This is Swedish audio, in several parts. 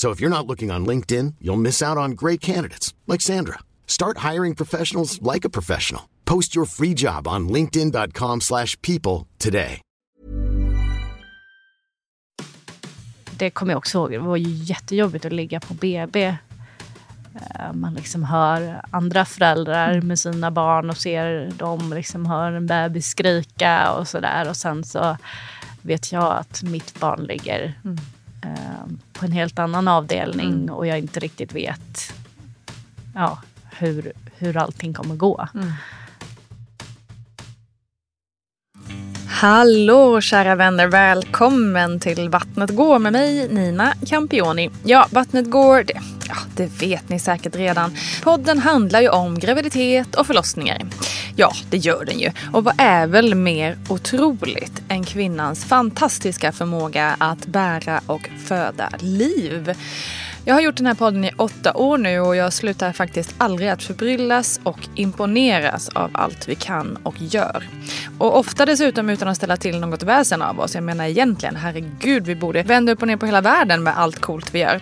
So if you're not looking on LinkedIn, you'll miss out on great candidates like Sandra. Start hiring professionals like a professional. Post your free job on linkedin.com/people today. Det kommer jag också ihåg. Det var ju jättejobbigt att ligga på BB. Eh, Man liksom hör andra föräldrar med sina barn och ser dem liksom hör en bebis skrika och sådär. Och sen så vet jag att mitt barn ligger eh, på en helt annan avdelning och jag inte riktigt vet ja, hur, hur allting kommer gå. Hallå kära vänner, välkommen till Vattnet går med mig Nina Campioni. Ja, Vattnet går, det, ja, det vet ni säkert redan. Podden handlar ju om graviditet och förlossningar. Ja, det gör den ju. Och vad är väl mer otroligt än kvinnans fantastiska förmåga att bära och föda liv? Jag har gjort den här podden i åtta år nu och jag slutar faktiskt aldrig att förbryllas och imponeras av allt vi kan och gör. Och ofta dessutom utan att ställa till något väsen av oss. Jag menar egentligen, herregud, vi borde vända upp och ner på hela världen med allt coolt vi gör.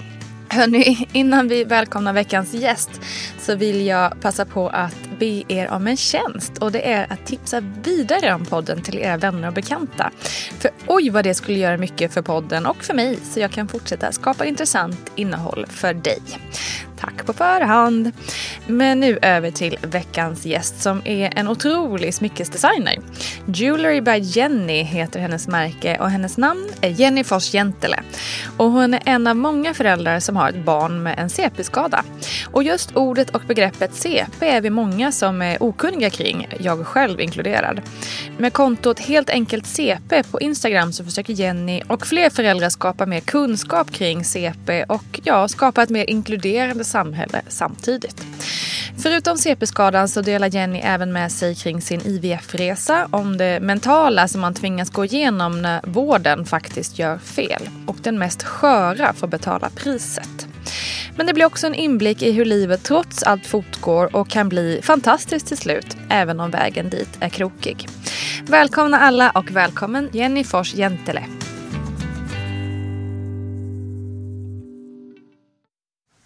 Hörni, innan vi välkomnar veckans gäst så vill jag passa på att be er om en tjänst och det är att tipsa vidare om podden till era vänner och bekanta. För oj vad det skulle göra mycket för podden och för mig så jag kan fortsätta skapa intressant innehåll för dig. Tack på förhand. Men nu över till veckans gäst som är en otrolig smyckesdesigner. Jewelry by Jenny heter hennes märke och hennes namn är Jenny Fors Jentele. Och hon är en av många föräldrar som har ett barn med en CP-skada. Och just ordet och begreppet CP är vi många som är okunniga kring, jag själv inkluderad. Med kontot Helt enkelt CP på Instagram så försöker Jenny och fler föräldrar skapa mer kunskap kring CP och ja, skapa ett mer inkluderande samhälle samtidigt. Förutom CP-skadan så delar Jenny även med sig kring sin IVF-resa om det mentala som man tvingas gå igenom när vården faktiskt gör fel och den mest sköra får betala priset. Men det blir också en inblick i hur livet trots allt fortgår och kan bli fantastiskt till slut, även om vägen dit är krokig. Välkomna alla och välkommen Jenny Fors Jentele.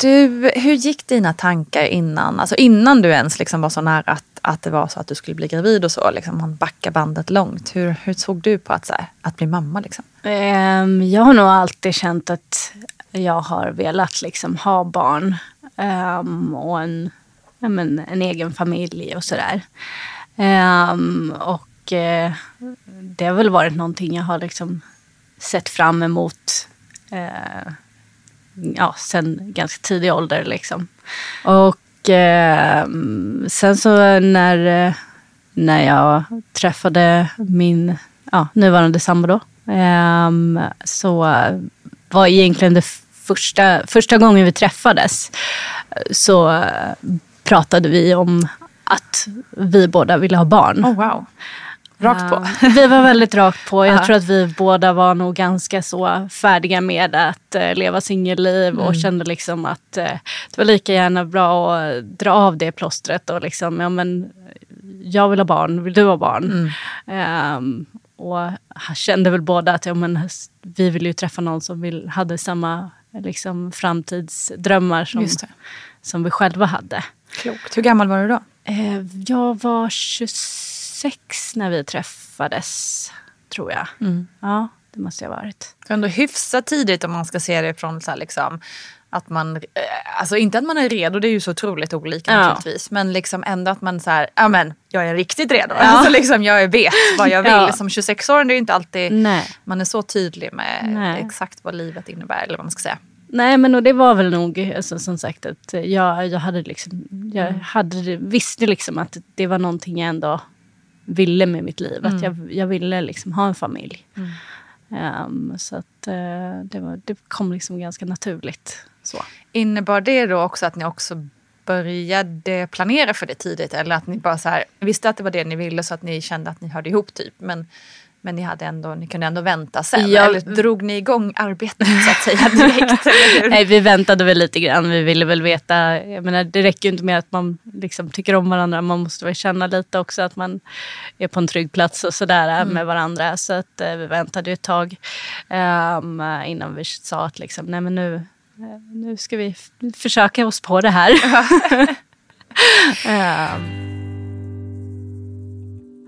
Du, hur gick dina tankar innan? Alltså innan du ens liksom var så nära att, att det var så att du skulle bli gravid och så. Liksom, man backar bandet långt. Hur, hur såg du på att, så här, att bli mamma? Liksom? Um, jag har nog alltid känt att jag har velat liksom, ha barn. Um, och en, men, en egen familj och sådär. Um, ehm, och uh, det har väl varit någonting jag har liksom sett fram emot uh, ja, sen ganska tidig ålder. Liksom. Och eh, sen så när, när jag träffade min ja, nuvarande sambo då, eh, så var egentligen det första, första gången vi träffades så pratade vi om att vi båda ville ha barn. Oh, wow. Rakt på. vi var väldigt rakt på. Jag tror att vi båda var nog ganska så färdiga med att uh, leva singelliv mm. och kände liksom att uh, det var lika gärna bra att dra av det plåstret och liksom, ja men jag vill ha barn, vill du ha barn? Mm. Um, och kände väl båda att ja, men, vi vill ju träffa någon som vill, hade samma liksom, framtidsdrömmar som, som vi själva hade. Klokt. Hur gammal var du då? Uh, jag var 26 sex när vi träffades, tror jag. Mm. Ja, det måste jag ha varit. Ändå hyfsat tidigt om man ska se det från så här, liksom, att man, eh, alltså inte att man är redo, det är ju så otroligt olika ja. naturligtvis. Men liksom ändå att man så här, ja men jag är riktigt redo. Ja. Alltså liksom jag vet vad jag vill. Ja. Som 26-åring det är ju inte alltid Nej. man är så tydlig med Nej. exakt vad livet innebär eller vad man ska säga. Nej men och det var väl nog alltså, som sagt att jag, jag hade liksom, jag mm. hade, visste liksom att det var någonting jag ändå ville med mitt liv. Mm. Att jag, jag ville liksom ha en familj. Um, så att uh, det, var, det kom liksom ganska naturligt. Så. Innebar det då också att ni också började planera för det tidigt? Eller att ni bara så här, visste att det var det ni ville så att ni kände att ni hörde ihop typ? Men men ni, hade ändå, ni kunde ändå vänta sen? Ja. Eller drog ni igång arbetet så att säga direkt? Nej, vi väntade väl lite grann. Vi ville väl veta. Jag menar, det räcker ju inte med att man liksom tycker om varandra. Man måste väl känna lite också att man är på en trygg plats och sådär mm. med varandra. Så att, uh, vi väntade ett tag um, innan vi sa att liksom, nej men nu, uh, nu ska vi försöka oss på det här. um.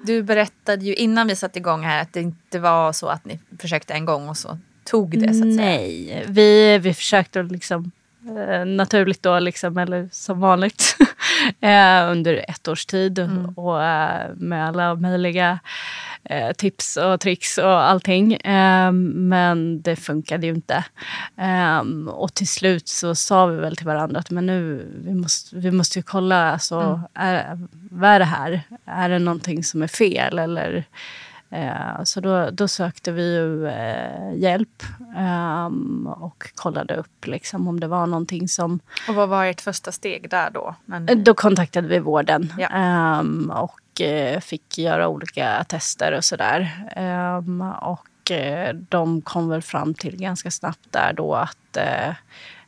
Du berättade ju innan vi satte igång här att det inte var så att ni försökte en gång och så tog det så att Nej, säga. vi, vi försökte liksom eh, naturligt då, liksom, eller som vanligt, eh, under ett års tid. Mm. Och eh, med alla möjliga eh, tips och tricks och allting. Eh, men det funkade ju inte. Eh, och till slut så sa vi väl till varandra att men nu, vi måste, vi måste ju kolla, alltså, mm. är, vad är det här? Är det någonting som är fel? Eller, eh, så då, då sökte vi ju eh, hjälp um, och kollade upp liksom, om det var någonting som... Och vad var ert första steg där då? Men... Då kontaktade vi vården. Ja. Um, och fick göra olika tester och sådär. Ehm, och eh, de kom väl fram till ganska snabbt där då att eh,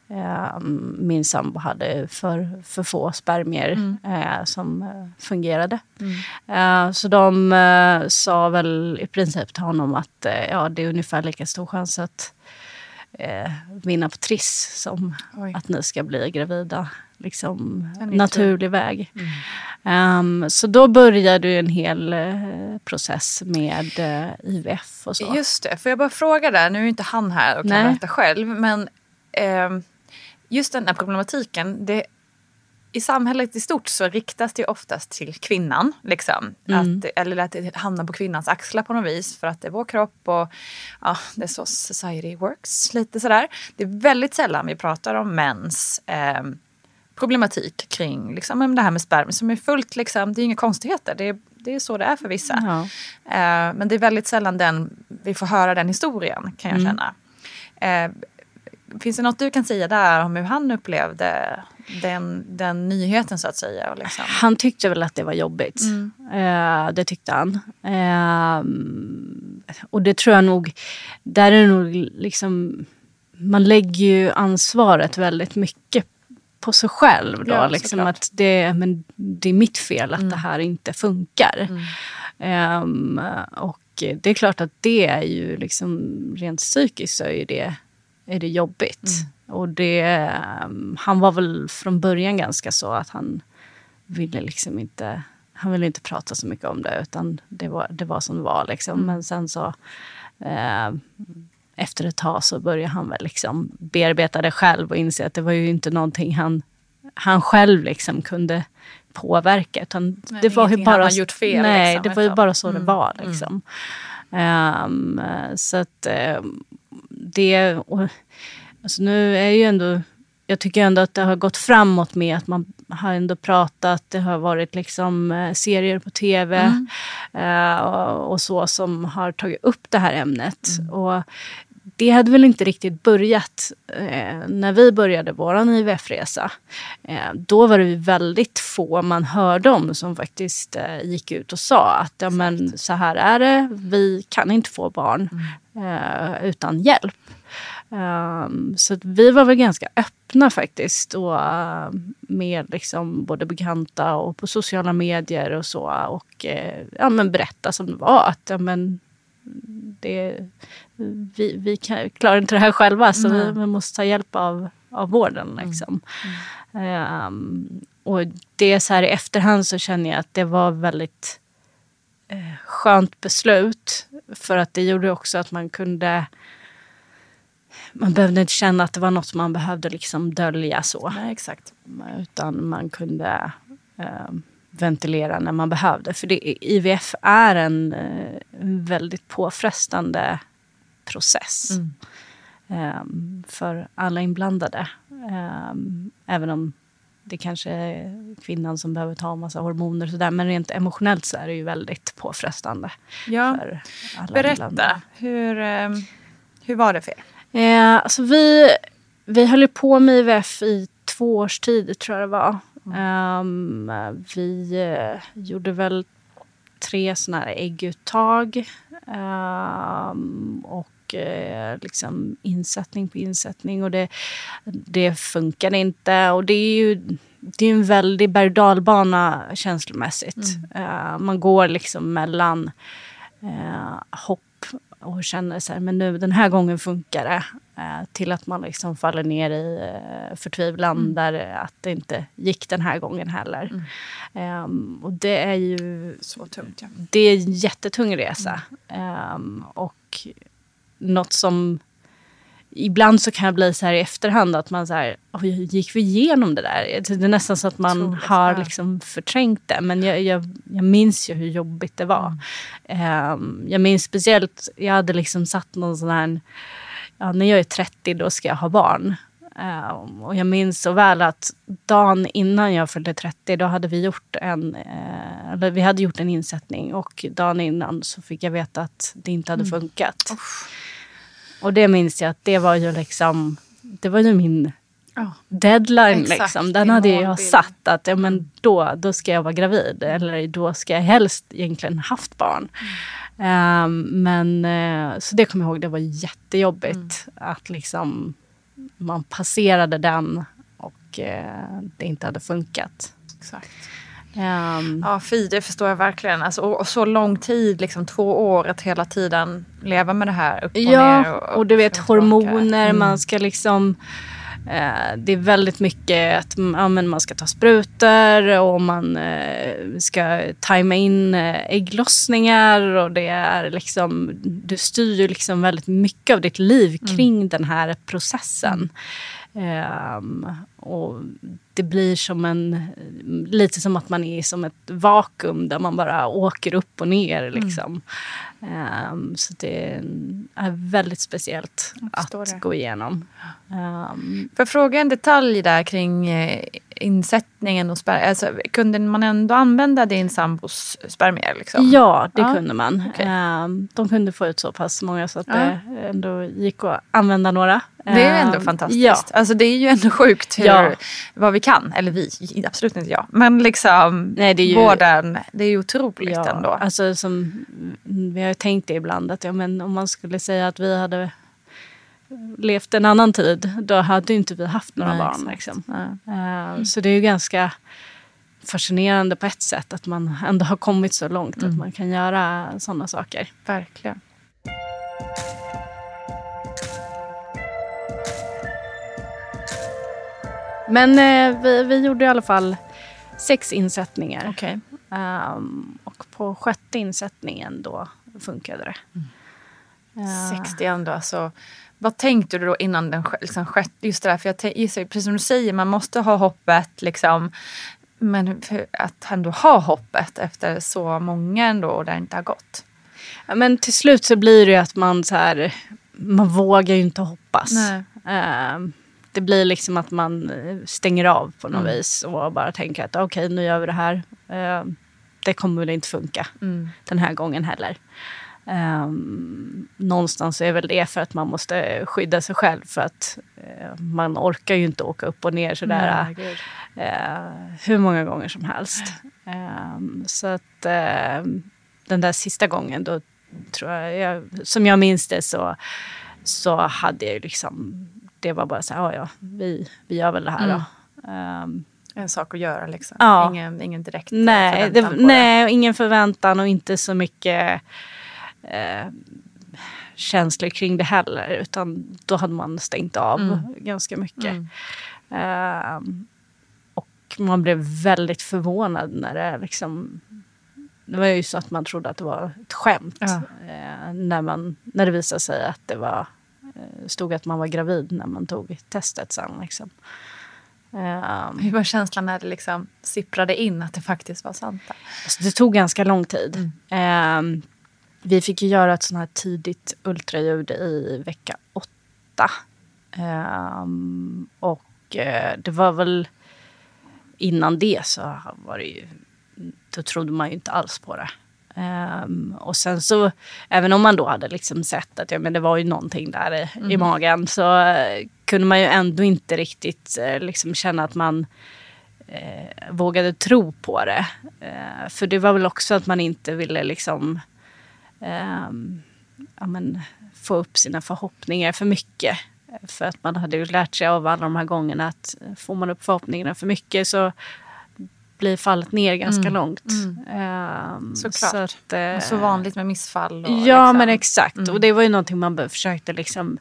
ehm, min sambo hade för, för få spermier mm. som fungerade. Mm. så de sa väl i princip till honom att ja, det är ungefär lika stor chans att vinna på Triss som Oj. att ni ska bli gravida. Liksom naturlig väg. Mm. Um, så då började en hel uh, process med uh, IVF och så. Just det, får jag bara fråga där, nu är inte han här och kan berätta själv, men um, just den här problematiken, det, i samhället i stort så riktas det oftast till kvinnan. Liksom. Mm. Att, eller att det hamnar på kvinnans axlar på något vis för att det är vår kropp och ja, det är så society works. Lite sådär. Det är väldigt sällan vi pratar om mäns eh, problematik kring liksom, det här med spermier som är fullt, liksom, det är inga konstigheter. Det är, det är så det är för vissa. Ja. Eh, men det är väldigt sällan den, vi får höra den historien kan jag mm. känna. Eh, finns det något du kan säga där om hur han upplevde den, den nyheten så att säga? Liksom? Han tyckte väl att det var jobbigt. Mm. Eh, det tyckte han. Eh, och det tror jag nog, där är det nog liksom, man lägger ju ansvaret väldigt mycket på sig själv. Då, ja, liksom att det, men det är mitt fel att mm. det här inte funkar. Mm. Um, och det är klart att det är ju liksom rent psykiskt så är det är det jobbigt. Och det, um, han var väl från början ganska så att han ville liksom inte han ville inte prata så mycket om det utan det var, det var som det var. Liksom. Men sen så eh, efter ett tag så började han väl liksom bearbeta det själv och inse att det var ju inte någonting han, han själv liksom kunde påverka. Utan Nej, det var ju bara, gjort fel, Nej, liksom, det var ju bara så Mm. det var. Liksom. Ehm, så att ehm, det... Och, alltså nu är ju ändå... Jag tycker ändå att det har gått framåt med att man har ändå pratat. Det har varit liksom eh, serier på tv eh, och, och så som har tagit upp det här ämnet. Och det hade väl inte riktigt börjat eh, när vi började vår IVF-resa. Eh, då var det väldigt få man hörde om som faktiskt eh, gick ut och sa att ja, men, så här är det, vi kan inte få barn eh, utan hjälp. Um, så att vi var väl ganska öppna faktiskt. Och, uh, med liksom både bekanta och på sociala medier och så. Och uh, ja, men berätta som det var. Att ja, men, det, vi, vi kan, klarar inte det här själva så vi, vi måste ta hjälp av, av vården. Liksom. Um, och det är så här i efterhand så känner jag att det var väldigt eh, skönt beslut. För att det gjorde också att man kunde man behövde inte känna att det var något man behövde liksom dölja så. Nej, exakt. Utan man kunde eh, ventilera när man behövde. För det, IVF är en eh, väldigt påfrestande process. Eh, för alla inblandade. Eh, även om det kanske är kvinnan som behöver ta en massa hormoner och sådär. Men rent emotionellt så är det ju väldigt påfrestande. Ja. För alla Berätta, inblandade. hur, eh, hur var det för er? Eh, alltså vi, vi höll på med IVF i två års tid, tror jag det var. Ehm, vi eh, gjorde väl tre såna här ägguttag. ehm, och eh, liksom insättning på insättning. Och det, det funkade inte. Och det är ju det är en väldig berg dalbana känslomässigt. Eh, man går liksom mellan eh, hopp och känner så här, men nu den här gången funkar det. Eh, till att man liksom faller ner i eh, förtvivlan där att det inte gick den här gången heller. Ehm, och det är ju Så tungt, ja. det är en jättetung resa. Ehm, och något som... Ibland så kan jag bli så här i efterhand att man så här, "Oj, gick vi igenom det där? Det är nästan så att man har liksom förträngt det. Men jag, jag, jag minns ju hur jobbigt det var. Ehm, jag minns speciellt, jag hade liksom satt någon sån här, ja, när jag är 30 då ska jag ha barn. Ehm, och jag minns så väl att dagen innan jag fyllde 30 då hade vi gjort en, eh, eller vi hade gjort en insättning och dagen innan så fick jag veta att det inte hade funkat. Och det minns jag att det var ju liksom, det var ju min Ja. deadline. Exakt, liksom. Den hade jag målbild. satt att ja, men då, då ska jag vara gravid. Eller då ska jag helst egentligen haft barn. Ehm, men eh, så det kommer jag ihåg, det var jättejobbigt att liksom man passerade den och eh, det inte hade funkat. Exakt. Ehm, Ja, fy, det förstår jag verkligen. Alltså, och, och så lång tid, liksom två år, att hela tiden leva med det här upp och ner. Ja, och du vet och hormoner, man ska liksom... Eh, det är väldigt mycket att mm, ja, man ska ta sprutor och man eh, ska tajma in eh, ägglossningar och det är liksom... Du styr ju liksom väldigt mycket av ditt liv kring den här processen. Ehm, och det blir som en... Lite som att man är som ett vakuum där man bara åker upp och ner. Liksom. Ehm, så det är väldigt speciellt att det. gå igenom. Ehm, Får jag fråga en detalj där kring eh, insättningen och spermier? Alltså, kunde man ändå använda din sambos spermier? Liksom? ja, det Ja, kunde man. okej. Ehm, de kunde få ut så pass många så att Ja. det ändå gick att använda några. Det är ändå fantastiskt. Ja, Alltså, det är ju ändå sjukt hur, Ja. vad vi kan. Eller vi, absolut inte jag. Men liksom Nej, det är ju- vården, det är ju otroligt ja, ändå. Alltså, som, vi har ju tänkt det ibland att ja, men om man skulle säga att vi hade levt en annan tid, då hade inte vi haft några Nej, barn. Liksom. Ja. Eh, Så det är ju ganska fascinerande på ett sätt att man ändå har kommit så långt Mm. att man kan göra sådana saker. Verkligen. Men eh, vi, vi gjorde i alla fall sex insättningar. Okej. Ehm, och på sjätte insättningen då funkade det. Eh, 60 ändå, alltså. Vad tänkte du då innan den liksom, skett? Just det där, för jag gissar precis som du säger, man måste ha hoppet liksom. Men att ändå ha hoppet efter så många ändå och det inte har gått. Ja, men till slut så blir det ju att man så här, man vågar ju inte hoppas. Nej. Det blir liksom att man eh, stänger av på något vis och bara tänker att okej, nu gör vi det här. Ehm, det kommer väl inte funka den här gången heller. Ehm, någonstans är väl det för att man måste skydda sig själv för att eh, man orkar ju inte åka upp och ner sådär eh, hur många gånger som helst. Ehm, så att ehm, den där sista gången då tror jag, jag som jag minns det så, så hade jag liksom, det var bara så här, ja ja, vi, vi gör väl det här då. Ehm, En sak att göra liksom. Ja. Ingen, ingen direkt nej, det, förväntan på nej och ingen förväntan och inte så mycket eh, känslor kring det heller. Utan då hade man stängt av Mm. ganska mycket. Ehm, och man blev väldigt förvånad när det liksom... Det var ju så att man trodde att det var ett skämt. Ja. eh, när, man, när det visade sig att det var, stod att man var gravid när man tog testet sen. Liksom. Ehm, Hur var känslan när det liksom sipprade in att det faktiskt var sant? Alltså det tog ganska lång tid. Ehm, vi fick ju göra ett sånt här tidigt ultraljud i vecka åtta. Ehm, och eh, det var väl innan det så var det ju, då trodde man ju inte alls på det. Ehm, och sen så, även om man då hade liksom sett att ja, men det var ju någonting där i, i magen så eh, kunde man ju ändå inte riktigt eh, liksom känna att man eh, vågade tro på det. För det var väl också att man inte ville liksom ehm, ja, men, få upp sina förhoppningar för mycket. För att man hade ju lärt sig av alla de här gångerna att får man upp förhoppningarna för mycket så blir fallet ner ganska långt. Ehm, Såklart. Så, att, eh, så vanligt med missfall. Ja, liksom. men exakt. Och det var ju någonting man försökte liksom,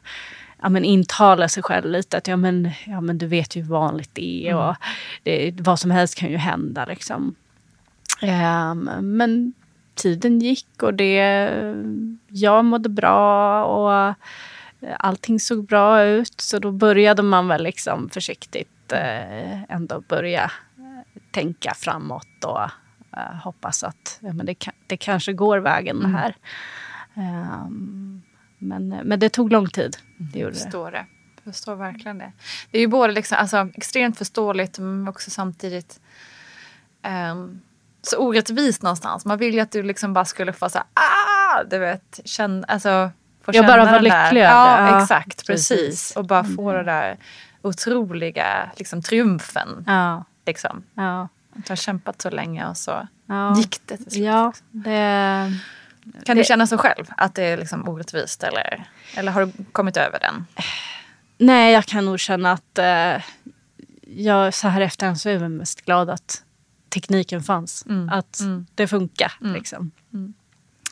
ja, men intala sig själv lite. Att ja, men, ja, men du vet ju hur vanligt det är och det, vad som helst kan ju hända. Liksom. Ehm, men tiden gick och det, jag mådde bra och allting såg bra ut. Så då började man väl liksom försiktigt eh, ändå börja eh, tänka framåt och eh, hoppas att ja, men det, det kanske går vägen det här. Ehm, men, men det tog lång tid. Det gjorde det. förstår det. Förstår verkligen det. Det är ju både liksom, alltså, extremt förståeligt men också samtidigt ehm, så orättvist någonstans. Man vill ju att du liksom bara skulle få så här, ah, du vet, känna, alltså, få Ja, känna bara där- lycklig över Ja, det. Ja, exakt, precis. precis. Och bara få den där otroliga liksom, triumfen. Ja, Liksom. ja, Att du har kämpat så länge och så ja. gick det till slut. Ja, liksom. det, Kan du det- känna så själv? Att det är liksom orättvist? Eller, eller har du kommit över den? nej, jag kan nog känna att eh, jag så här efterhand så är jag mest glad att tekniken fanns. Mm. Att Mm. det funkar. Mm. Liksom. Mm.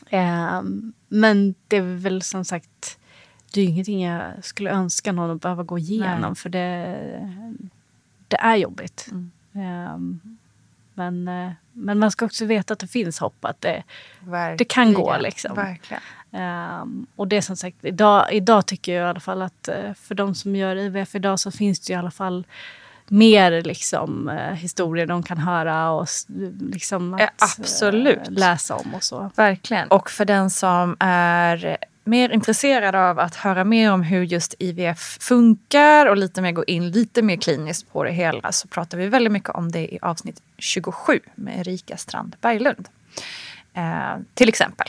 Ehm, men det är väl som sagt, det är ingenting jag skulle önska någon att behöva gå igenom. Nej. För det, det är jobbigt. Ehm, men, eh, men man ska också veta att det finns hopp. Att det, Verkligen. Det kan gå, liksom. Ehm, och det är som sagt, idag, idag tycker jag i alla fall att eh, för de som gör IVF idag så finns det i alla fall mer liksom, eh, historier de kan höra och liksom att, Ja, absolut. eh, läsa om och så. Verkligen. Och för den som är mer intresserad av att höra mer om hur just IVF funkar och lite mer gå in lite mer kliniskt på det hela så pratar vi väldigt mycket om det i avsnitt 27 med Erika Strand Berglund. Eh, till exempel.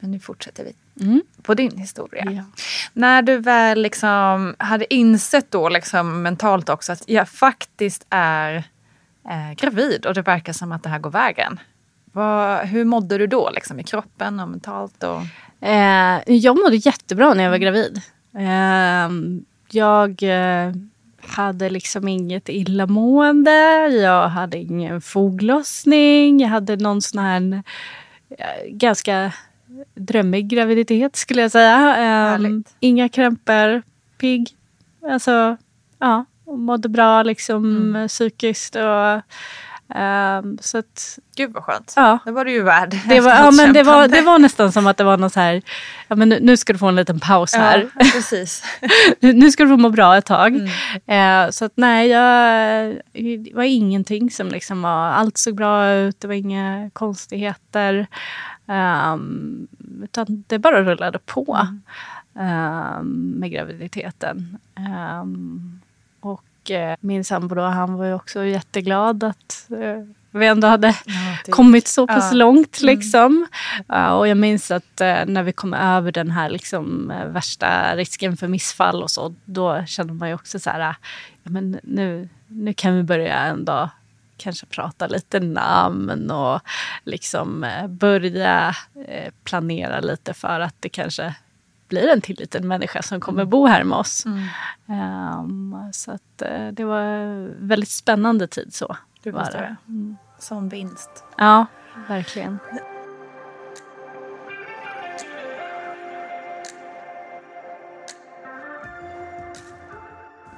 Men nu fortsätter vi Mm. på din historia. Ja. När du väl liksom hade insett då liksom mentalt också att jag faktiskt är eh, gravid och det verkar som att det här går vägen. Vad, hur mådde du då liksom, i kroppen och mentalt? Och... Eh, jag mådde jättebra när jag var gravid. Eh, jag hade liksom inget illamående, jag hade ingen foglossning, jag hade någon sån här eh, ganska drömmig graviditet skulle jag säga. Härligt. inga krämpor, pigg. Alltså, ja, mådde bra liksom mm. psykiskt. Och, Um, så att, Gud vad skönt. Ja. Det var du ju värd. Det var, ja, men det, var, det var nästan som att det var något så här, ja, men nu, nu ska du få en liten paus här. Ja, precis. nu ska du få må bra ett tag. Mm. Uh, så att nej, jag, det var ingenting som liksom var, allt såg bra ut, det var inga konstigheter. Um, utan det bara rullade på mm. um, med graviditeten. Um, min sambo då, han var ju också jätteglad att eh, vi ändå hade ja, kommit så pass ja. långt. Mm. Liksom. Mm. och jag minns att eh, när vi kom över den här liksom, värsta risken för missfall och så, då kände man ju också så här, ja, men nu, nu kan vi börja ändå kanske prata lite namn och liksom börja planera lite för att det kanske blir en till liten människa som kommer mm. bo här med oss. Um, så att, uh, det var en väldigt spännande tid så. Det var det. Mm. Som vinst. Ja, verkligen.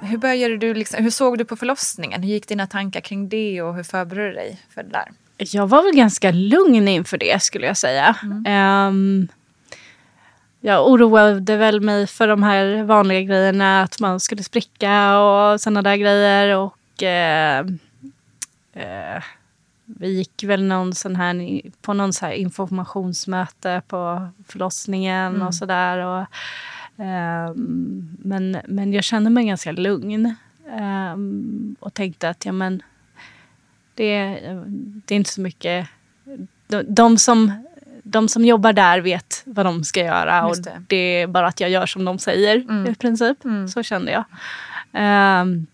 Hur, började du liksom, hur såg du på förlossningen? Hur gick dina tankar kring det och hur förberedde du dig för det där? Jag var väl ganska lugn inför det skulle jag säga. Mm. Um, jag oroade väl mig för de här vanliga grejerna, att man skulle spricka och sådana där grejer. Och eh, eh, vi gick väl någon sån här, på någon så informationsmöte på förlossningen mm. och sådär. Eh, men, men jag kände mig ganska lugn eh, och tänkte att ja, men, det, det är inte så mycket... De, de som de som jobbar där vet vad de ska göra och det. det. är bara att jag gör som de säger mm. i princip. Mm. Så kände jag. Um,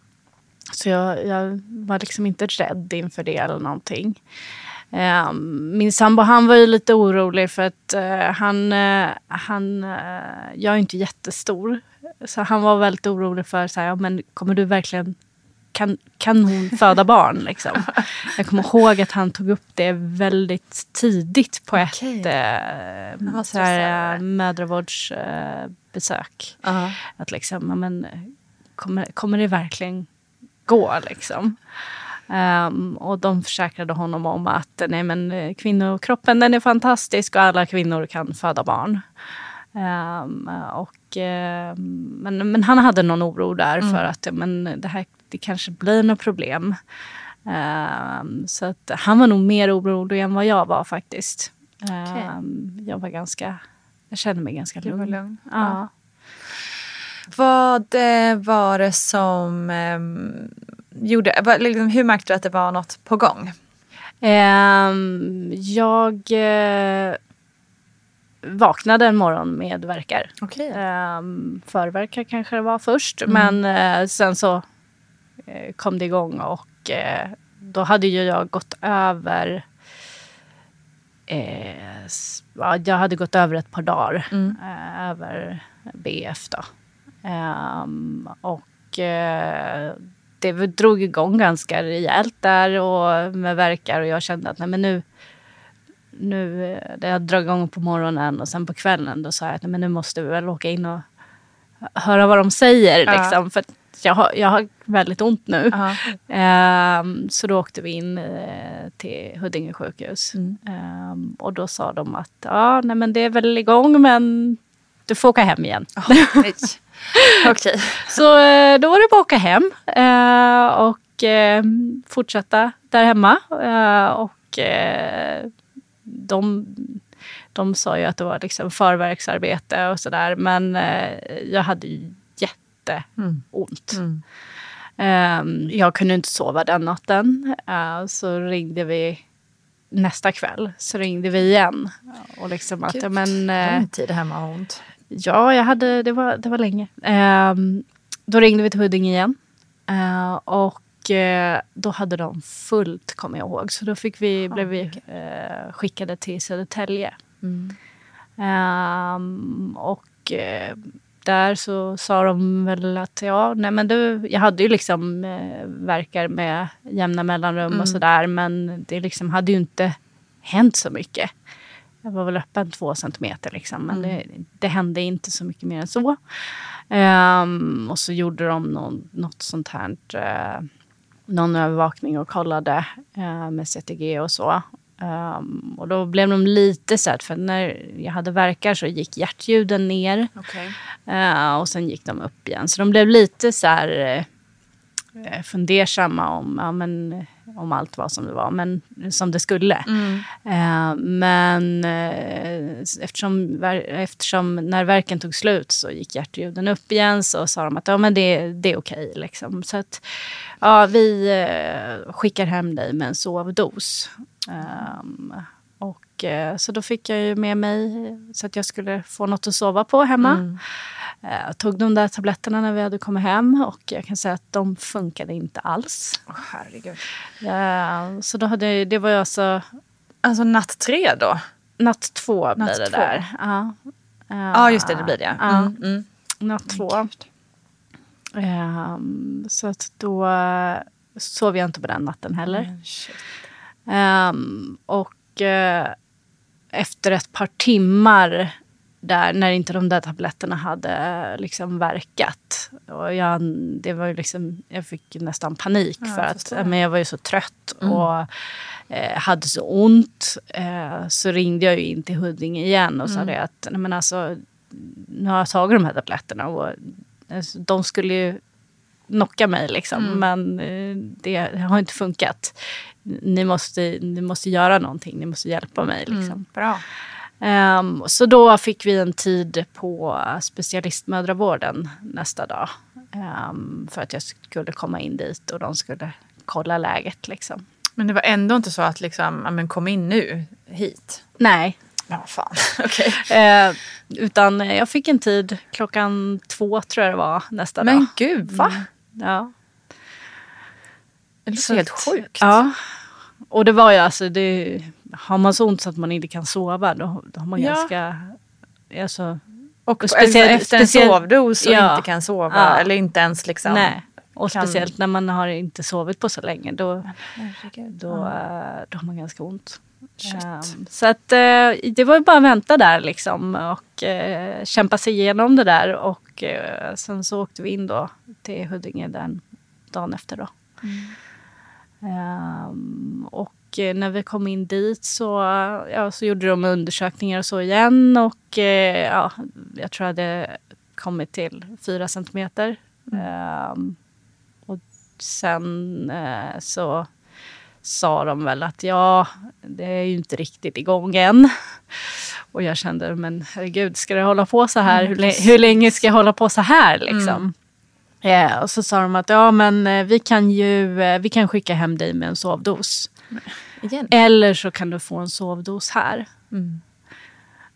så jag, jag, var liksom inte rädd inför det eller någonting. Um, min sambo han var ju lite orolig för att uh, han, uh, han uh, jag är inte jättestor. Så han var väldigt orolig för så här, ja, men kommer du verkligen kan, kan hon föda barn? Liksom? Jag kommer ihåg att han tog upp det väldigt tidigt på okay. ett eh, så här, eh, mödravårdsbesök. Uh, -huh. Att liksom, men, kommer, kommer det verkligen gå? Liksom? Um, och de försäkrade honom om att nej, men, kvinnokroppen den är fantastisk och alla kvinnor kan föda barn. Um, och, uh, men, men han hade någon oro där mm. för att men, det här det kanske blir något problem. Um, så att han var nog mer orolig än vad jag var faktiskt. Okay. Um, jag var ganska, jag kände mig ganska lugn. Du var lugn? Ja. ja. Vad eh, var det som um, gjorde, liksom, hur märkte du att det var något på gång? Jag uh, vaknade en morgon med verkar. Okay. Förverkar kanske det var först, mm. men uh, sen så kom det igång och eh, då hade ju jag gått över eh, jag hade gått över ett par dagar mm. över BF då. Um, och det drog igång ganska rejält där och med verkar och jag kände att nej men nu nu, det jag drog igång på morgonen och sen på kvällen då sa jag att nej men nu måste vi väl åka in och höra vad de säger. Ja. Liksom, för jag har, jag har väldigt ont nu. Um, så då åkte vi in uh, till Huddinge sjukhus. Mm. Um, och då sa de att ja, nej, men det är väl igång men du får åka hem igen. Oh, okay. Så uh, då var det bara att åka hem uh, och fortsätta där hemma. och de, de sa ju att det var liksom förverksarbete och sådär men jag hade jätteont. Mm. Um, jag kunde inte sova den natten. Uh, så ringde vi nästa kväll. Så ringde vi igen. Och liksom att, Gud, men, lång tid hemma har ont. Ja, jag hade, det, var, det var länge. Um, då ringde vi till Huddinge igen. Uh, och då hade de fullt, kommer jag ihåg. Så då fick vi, oh, blev vi uh, skickade till Södertälje. Mm. Um, och uh, där så sa de väl att ja, nej men du, jag hade ju liksom eh, verkar med jämna mellanrum mm. och sådär men det liksom hade ju inte hänt så mycket. jag var väl öppen två centimeter liksom, men Mm. det, det hände inte så mycket mer än så. Ehm, och så gjorde de någon, något sånt här, eh, någon övervakning och kollade eh, med CTG och så. Ehm, och då blev de lite så här, för när jag hade verkar så gick hjärtljuden ner. Okej. Eh, och sen gick de upp igen. Så de blev lite så här eh, fundersamma om, ja, men, om allt var som det var, men som det skulle. Eh, men eh, eftersom, eftersom när verken tog slut så gick hjärtljuden upp igen så sa de att ja, men det, det är okej. Liksom. Så att ja, vi eh, skickar hem dig med en sovdos. Ehm, och, eh, så då fick jag ju med mig så att jag skulle få något att sova på hemma. Eh, Jag tog de där tabletterna när vi hade kommit hem och jag kan säga att de funkade inte alls. Åh, herregud. Eh, Så då hade, det var ju alltså Alltså natt tre då? natt två blir Natt det två. där. Ja. Eh, Ja, just det, det blir det. Ja, Mm, mm. natt två. Ehm, så att då eh, sov jag inte på den natten heller. Men Ehm, och eh, efter ett par timmar där, när inte de där tabletterna hade eh, liksom verkat. Och jag, det var ju liksom, jag fick nästan panik Ja, för jag att förstår. men jag var ju så trött Mm. och eh, hade så ont. Eh, så ringde jag ju in till Huddinge igen och sa Mm. det att nej, men alltså, nu har jag tagit de här tabletterna och alltså, de skulle ju knocka mig liksom. Mm. Men eh, det har inte funkat. Ni måste, ni måste göra någonting, ni måste hjälpa mig. Liksom. Mm, bra. Ehm, så då fick vi en tid på specialistmödravården nästa dag. ehm, för att jag skulle komma in dit och de skulle kolla läget. Liksom. Men det var ändå inte så att liksom, men kom in nu hit. Nej, Ja, fan. Okej. eh, utan jag fick en tid klockan två tror jag det var nästa dag. Men gud, va? Mm, Ja. Det låter Så helt sjukt. Ja. Och det var ju alltså, det, har man så ont så att man inte kan sova då, då har man Ja. ganska... Alltså, Och Och speciellt efter en sovdos och Ja. inte kan sova. Ja. Eller inte ens liksom. nej. Och kan- speciellt när man har inte sovit på så länge. Då, då, eh, då har man ganska ont. Ehm, så att, eh, det var ju bara att vänta där liksom och eh, kämpa sig igenom det där. Och eh, sen så åkte vi in då till Huddinge den dagen efter. Då. Ehm, och eh, när vi kom in dit så, ja, så gjorde de undersökningar och så igen. Och eh, ja, jag tror jag hade kommit till fyra centimeter. Ehm, och sen eh, så sa de väl att ja, det är ju inte riktigt igång än. Och jag kände, men herregud, ska det hålla på så här? hur, lä- hur länge ska jag hålla på så här liksom? Eh, och så sa de att ja, men eh, vi kan ju eh, vi kan skicka hem dig med en sovdos. Igen. Eller så kan du få en sovdos här. Mm.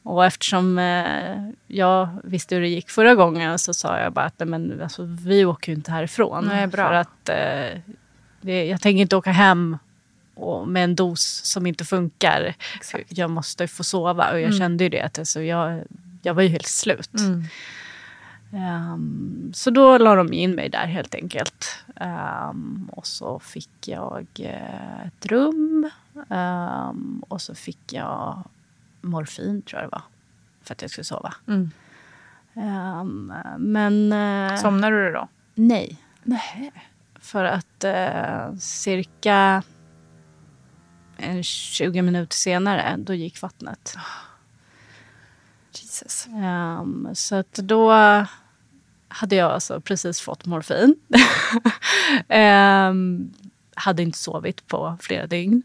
Och eftersom eh, jag visste hur det gick förra gången så sa jag bara att nej, men, alltså, vi åker ju inte härifrån. Nej, bra. För att eh, det, jag tänker inte åka hem och, med en dos som inte funkar. Exakt. Jag måste få sova och jag Mm. kände ju det. Att, alltså, jag, jag var ju helt slut. Mm. Ehm, så då la de in mig där helt enkelt. Ehm, och så fick jag eh, ett rum. Ehm, och så fick jag morfin tror jag det var. För att jag skulle sova. Mm. Men eh, Somnar du då? nej. Nej. För att eh, cirka en 20 minuter senare, då gick vattnet. Jesus. Ehm, så att då hade jag alltså precis fått morfin. Ehm, hade inte sovit på flera dygn.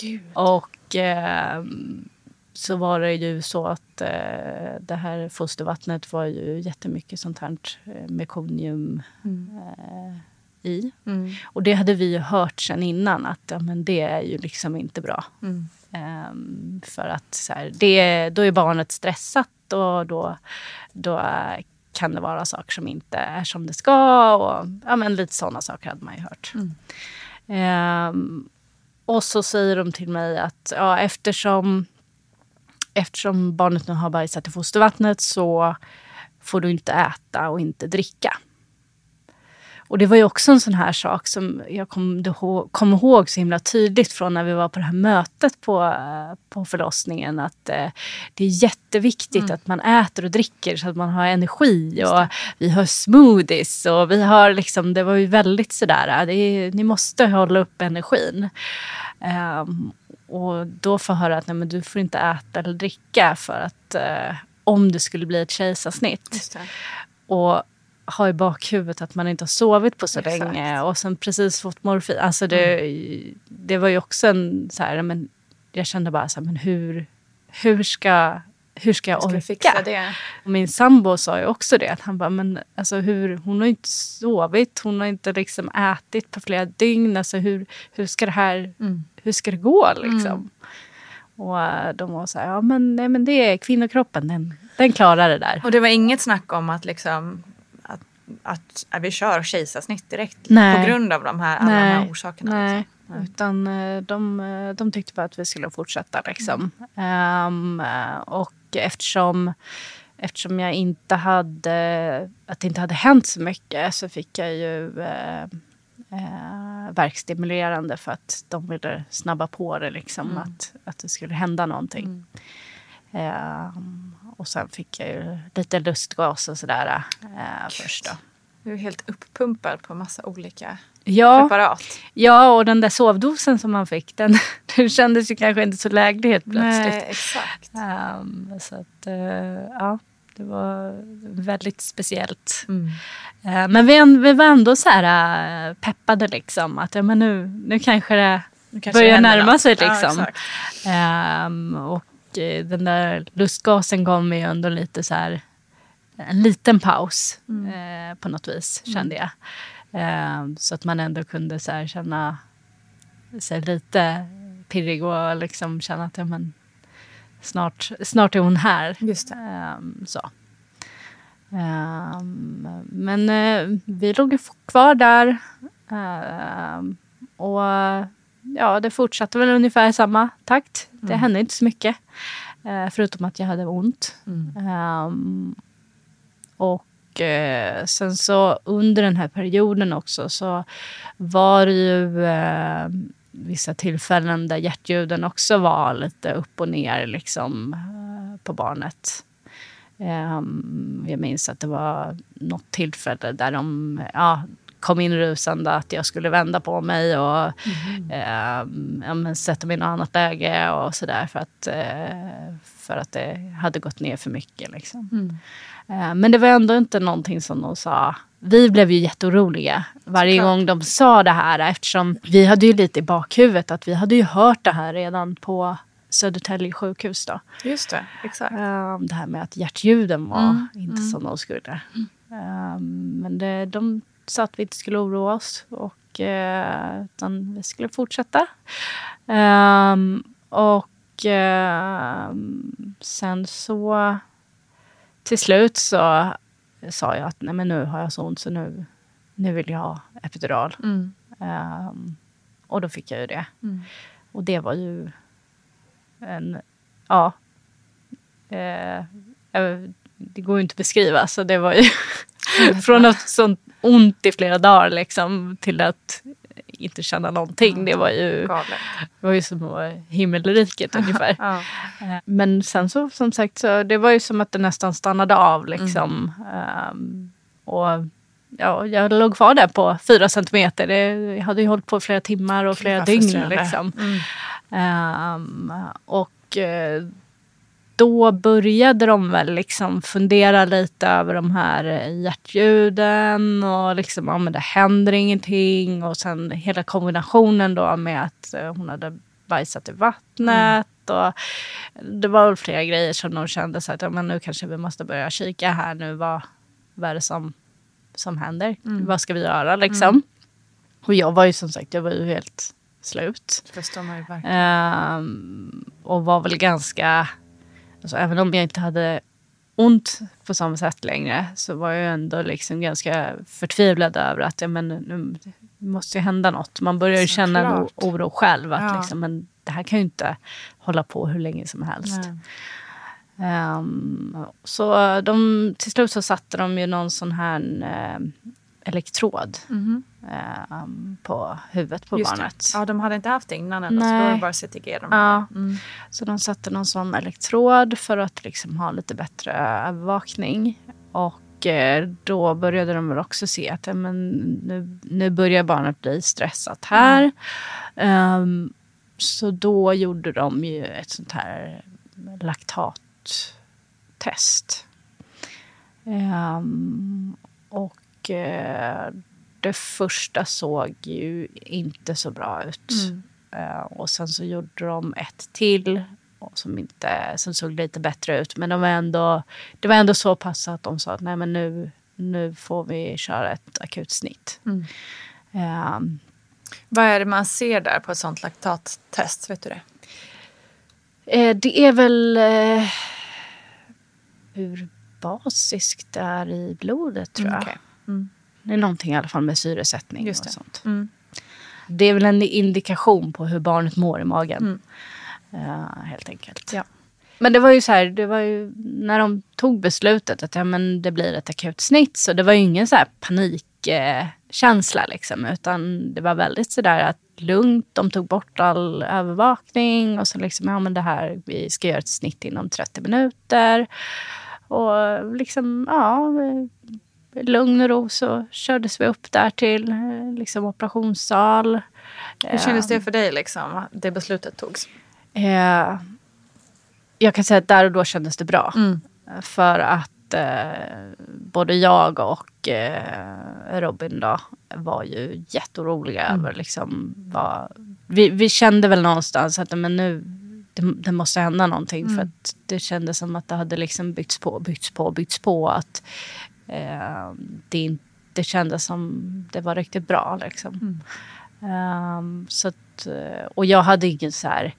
Gud. Och ehm, så var det ju så att eh, det här fostervattnet var ju jättemycket sånt här eh, mekonium eh, i. Mm. Och det hade vi ju hört sen innan att ja, men det är ju liksom inte bra. Mm. Ehm, för att så här, det, då är barnet stressat och då, då eh, kan det vara saker som inte är som det ska. Och, ja, men lite sådana saker hade man ju hört. Ehm, och så säger de till mig att ja, eftersom, eftersom barnet nu har bajsat i fostervattnet så får du inte äta och inte dricka. Och det var ju också en sån här sak som jag kom, kom ihåg så himla tydligt från när vi var på det här mötet på, eh, på förlossningen. Att eh, det är jätteviktigt mm. att man äter och dricker så att man har energi. Och vi har smoothies och vi har liksom, det var ju väldigt sådär, det är, ni måste hålla upp energin. Um, och då får jag höra att nej, men du får inte äta eller dricka för att uh, om det skulle bli ett kejsarsnitt. Och ha i bakhuvudet att man inte har sovit på så Exakt. länge och sen precis fått morfin. Alltså det, mm. det var ju också en så här, men jag kände bara så här, men hur, hur ska hur ska jag orka? Fixa det? Och min sambo sa ju också det. Att han bara, men alltså hur, hon har inte sovit, hon har inte liksom ätit på flera dygn. Alltså hur, hur ska det här, mm. hur ska det gå liksom? Mm. Och äh, de var så här, ja men, nej, men det är kvinnokroppen, den, den klarar det där. Och det var inget snack om att liksom att, att, vi kör kejsarsnitt direkt nej. på grund av de här, alla nej. de här orsakerna? Nej. Liksom. Utan eh, de, eh, de tyckte bara att vi skulle fortsätta. Liksom. Mm. Um, och eftersom, eftersom jag inte hade, att det inte hade hänt så mycket så fick jag ju eh, eh, verkstimulerande för att de ville snabba på det, liksom, mm. att, att det skulle hända någonting. Mm. Eh, och sen fick jag ju lite lustgas och sådär eh, först. Då. Du är helt uppumpad på massa olika ja, preparat. Ja, och den där sovdosen som man fick, den, den kändes ju kanske inte så läglig helt plötsligt. Nej, exakt. Um, så att, uh, ja, det var väldigt speciellt. Mm. Uh, men vi, vi var ändå så här uh, peppade liksom. Att ja, men nu, nu kanske det nu kanske börjar närma något. sig liksom. Ja, um, och den där lustgasen gav mig ändå lite så här en liten paus mm. på något vis kände jag. Eh, så att man ändå kunde så här, känna sig lite pirrig och liksom känna att ja, men, snart, snart är hon här. Just eh, så. Eh, men eh, vi låg kvar där. Ehm, och ja, det fortsatte väl ungefär samma takt. Det mm. hände inte så mycket. Eh, förutom att jag hade ont. Mm. Ehm, och eh, sen så under den här perioden också så var det ju eh, vissa tillfällen där hjärtljuden också var lite upp och ner liksom, eh, på barnet. Um, jag minns att det var något tillfälle där de ja, kom in rusande att jag skulle vända på mig och mm. eh, ja, sätta mig i något annat läge och sådär för, att, eh, för att det hade gått ner för mycket. Liksom. Mm. Eh, men det var ändå inte någonting som de sa. Vi blev ju jätteoroliga varje Såklart. gång de sa det här eftersom vi hade ju lite i bakhuvudet att vi hade ju hört det här redan på Södertälje sjukhus. Då. Just det, exakt. Um, det här med att hjärtljuden var mm. inte mm. som de skulle. Um, men det, de sa att vi inte skulle oroa oss och uh, utan vi skulle fortsätta. Um, och uh, sen så till slut så sa jag att nej men nu har jag så ont så nu, nu vill jag ha epidural. Mm. Um, och då fick jag ju det. Mm. Och det var ju en, ja. Eh, det går ju inte att beskriva. Så det var ju från något sånt ont i flera dagar liksom, till att inte känna någonting. Mm. Det var ju, det var ju som himmelriket ungefär. ja. Eh, men sen så som sagt, så, det var ju som att det nästan stannade av. Liksom. Mm. Um, och ja, jag låg kvar där på fyra centimeter. Det, jag hade ju hållit på flera timmar och flera dygn. Liksom. Mm. Um, och eh, då började de väl liksom fundera lite över de här hjärtljuden och liksom, ja men det händer ingenting. Och sen hela kombinationen då med att eh, hon hade bajsat i vattnet. Mm. Och det var väl flera grejer som de kände så att ja, men nu kanske vi måste börja kika här nu. Vad, vad är det som, som händer? Mm. Vad ska vi göra liksom? Mm. Och jag var ju som sagt, jag var ju helt slut. Förstår man ju verkligen. Um, och var väl ganska Alltså, även om jag inte hade ont på samma sätt längre så var jag ändå liksom ganska förtvivlad över att ja, men nu måste ju hända något. Man börjar ju känna en oro själv. Att ja. liksom, men det här kan ju inte hålla på hur länge som helst. Um, så de, till slut så satte de ju någon sån här uh, elektrod eh, på huvudet på. Just det. barnet. Ja, de hade inte haft det innan ändå, så Nej. då var det bara CTG. De Ja. Mm. Så de satte någon sån elektrod för att liksom ha lite bättre övervakning. Och eh, då började de väl också se att ja, men nu, nu börjar barnet bli stressat här. Ehm, så då gjorde de ju ett sånt här laktattest. Ehm, och det första såg ju inte så bra ut. Eh, och sen så gjorde de ett till som, inte, som såg lite bättre ut. Men de var ändå, det var ändå så pass att de sa att nej men nu, nu får vi köra ett akut snitt. Ehm, Vad är det man ser där på ett sånt laktattest? Vet du det? Eh, det är väl eh, hur basiskt det är i blodet tror jag. Okej. Mm. Det är någonting i alla fall med syresättning Just och det. sånt. Mm. Det är väl en indikation på hur barnet mår i magen. Eh, helt enkelt. Ja. Men det var ju så här, det var ju när de tog beslutet att ja, men det blir ett akut snitt. Så det var ju ingen så här panikkänsla eh, liksom. Utan det var väldigt så där att lugnt. De tog bort all övervakning. Och så liksom, ja men det här, vi ska göra ett snitt inom 30 minuter. Och liksom, ja. Lugn och ro så kördes vi upp där till eh, liksom, operationssal. Hur kändes det för dig, liksom, det beslutet togs? Eh, jag kan säga att där och då kändes det bra. För att eh, både jag och eh, Robin då var ju jätteoroliga över liksom vad... Vi, vi kände väl någonstans att men nu det, det måste hända någonting. För att det kändes som att det hade liksom byggts på, byggts på, byggts på. Att eh, det inte kändes som det var riktigt bra. Liksom. Ehm, så att, eh, och jag hade ingen så här...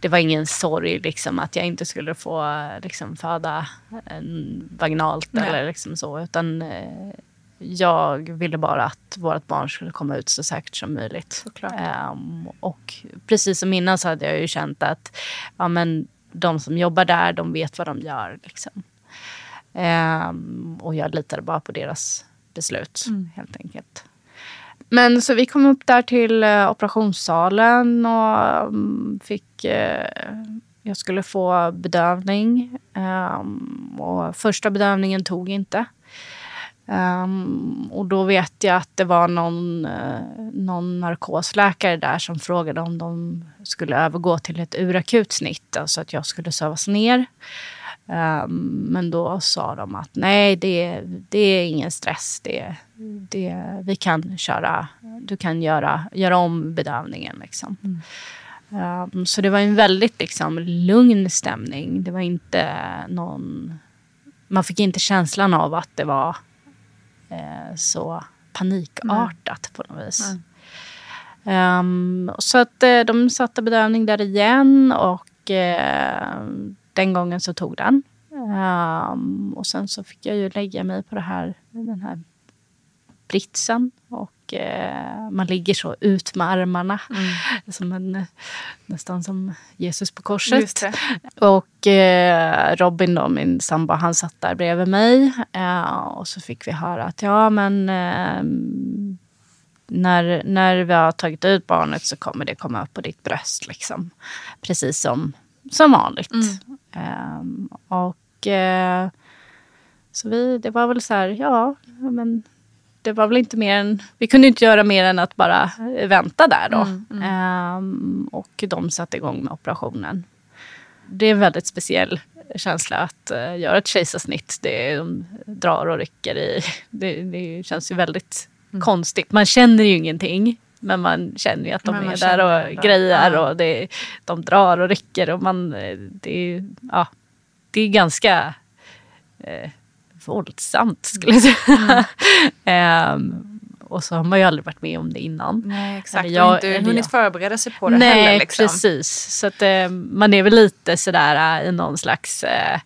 Det var ingen sorg liksom, att jag inte skulle få liksom, föda en vaginalt Nej. eller liksom så. Utan eh, jag ville bara att vårt barn skulle komma ut så säkert som möjligt. Ehm, och precis som innan så hade jag ju känt att ja, men de som jobbar där, de vet vad de gör. Liksom. Ehm, och jag litade bara på deras beslut helt enkelt. Men så vi kom upp där till eh, operationssalen och mm, fick... Eh, jag skulle få bedövning. ehm, och första bedövningen tog inte. Ehm, och då vet jag att det var någon, eh, någon narkosläkare där som frågade om de skulle övergå till ett urakut snitt. Alltså att jag skulle sövas ner. Ehm, men då sa de att nej, det, det är ingen stress. Det, det, vi kan köra, du kan göra, göra om bedövningen. Liksom. Ehm, så det var en väldigt liksom, lugn stämning. Det var inte någon... Man fick inte känslan av att det var eh, så panikartat på något vis. Ehm, så att eh, de satte bedövning där igen och eh, den gången så tog den. Ehm, och sen så fick jag ju lägga mig på det här, den här britsen. Och eh, man ligger så ut med armarna. Som en, nästan som Jesus på korset. Och eh, Robin då, min sambo, han satt där bredvid mig. Eh, och så fick vi höra att ja men eh, när, när vi har tagit ut barnet så kommer det komma upp på ditt bröst. Liksom. Precis som, som vanligt. Ehm, och eh, så vi, det var väl så här, ja men det var väl inte mer än, vi kunde inte göra mer än att bara eh, vänta där då. Ehm, och de satte igång med operationen. Det är en väldigt speciell känsla att uh, göra ett kejsarsnitt. Det de drar och rycker i. Det, det känns ju väldigt konstigt. Man känner ju ingenting. Men man känner ju att de är där och ändå. grejar. Ja. Och det, de drar och rycker. Och man, det, är, ja, det är ganska eh, våldsamt skulle jag säga. Ehm, och så har man ju aldrig varit med om det innan. Nej, exakt. Eller jag- och inte hunnit jag. förbereda sig på det Nej, heller. Liksom. precis. Så att, eh, man är väl lite sådär eh, i någon slags, eh,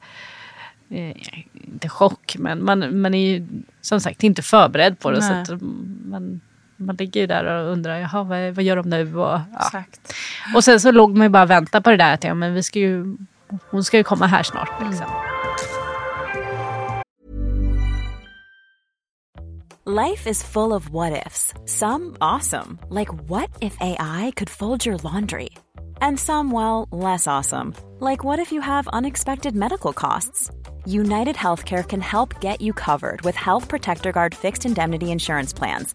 eh, inte chock, men man, man är ju som sagt inte förberedd på det. Så Nej. att mm, man, man ligger ju där och undrar, jaha, vad, vad gör de nu? Och, ja. Exakt. och sen så låg man ju bara och väntade på det där att ja, men vi ska ju, hon ska ju komma här snart. Liksom. Life is full of what ifs. Some awesome, like what if AI could fold your laundry? And some, well, less awesome, like what if you have unexpected medical costs? United Healthcare can help get you covered with Health Protector Guard fixed indemnity insurance plans.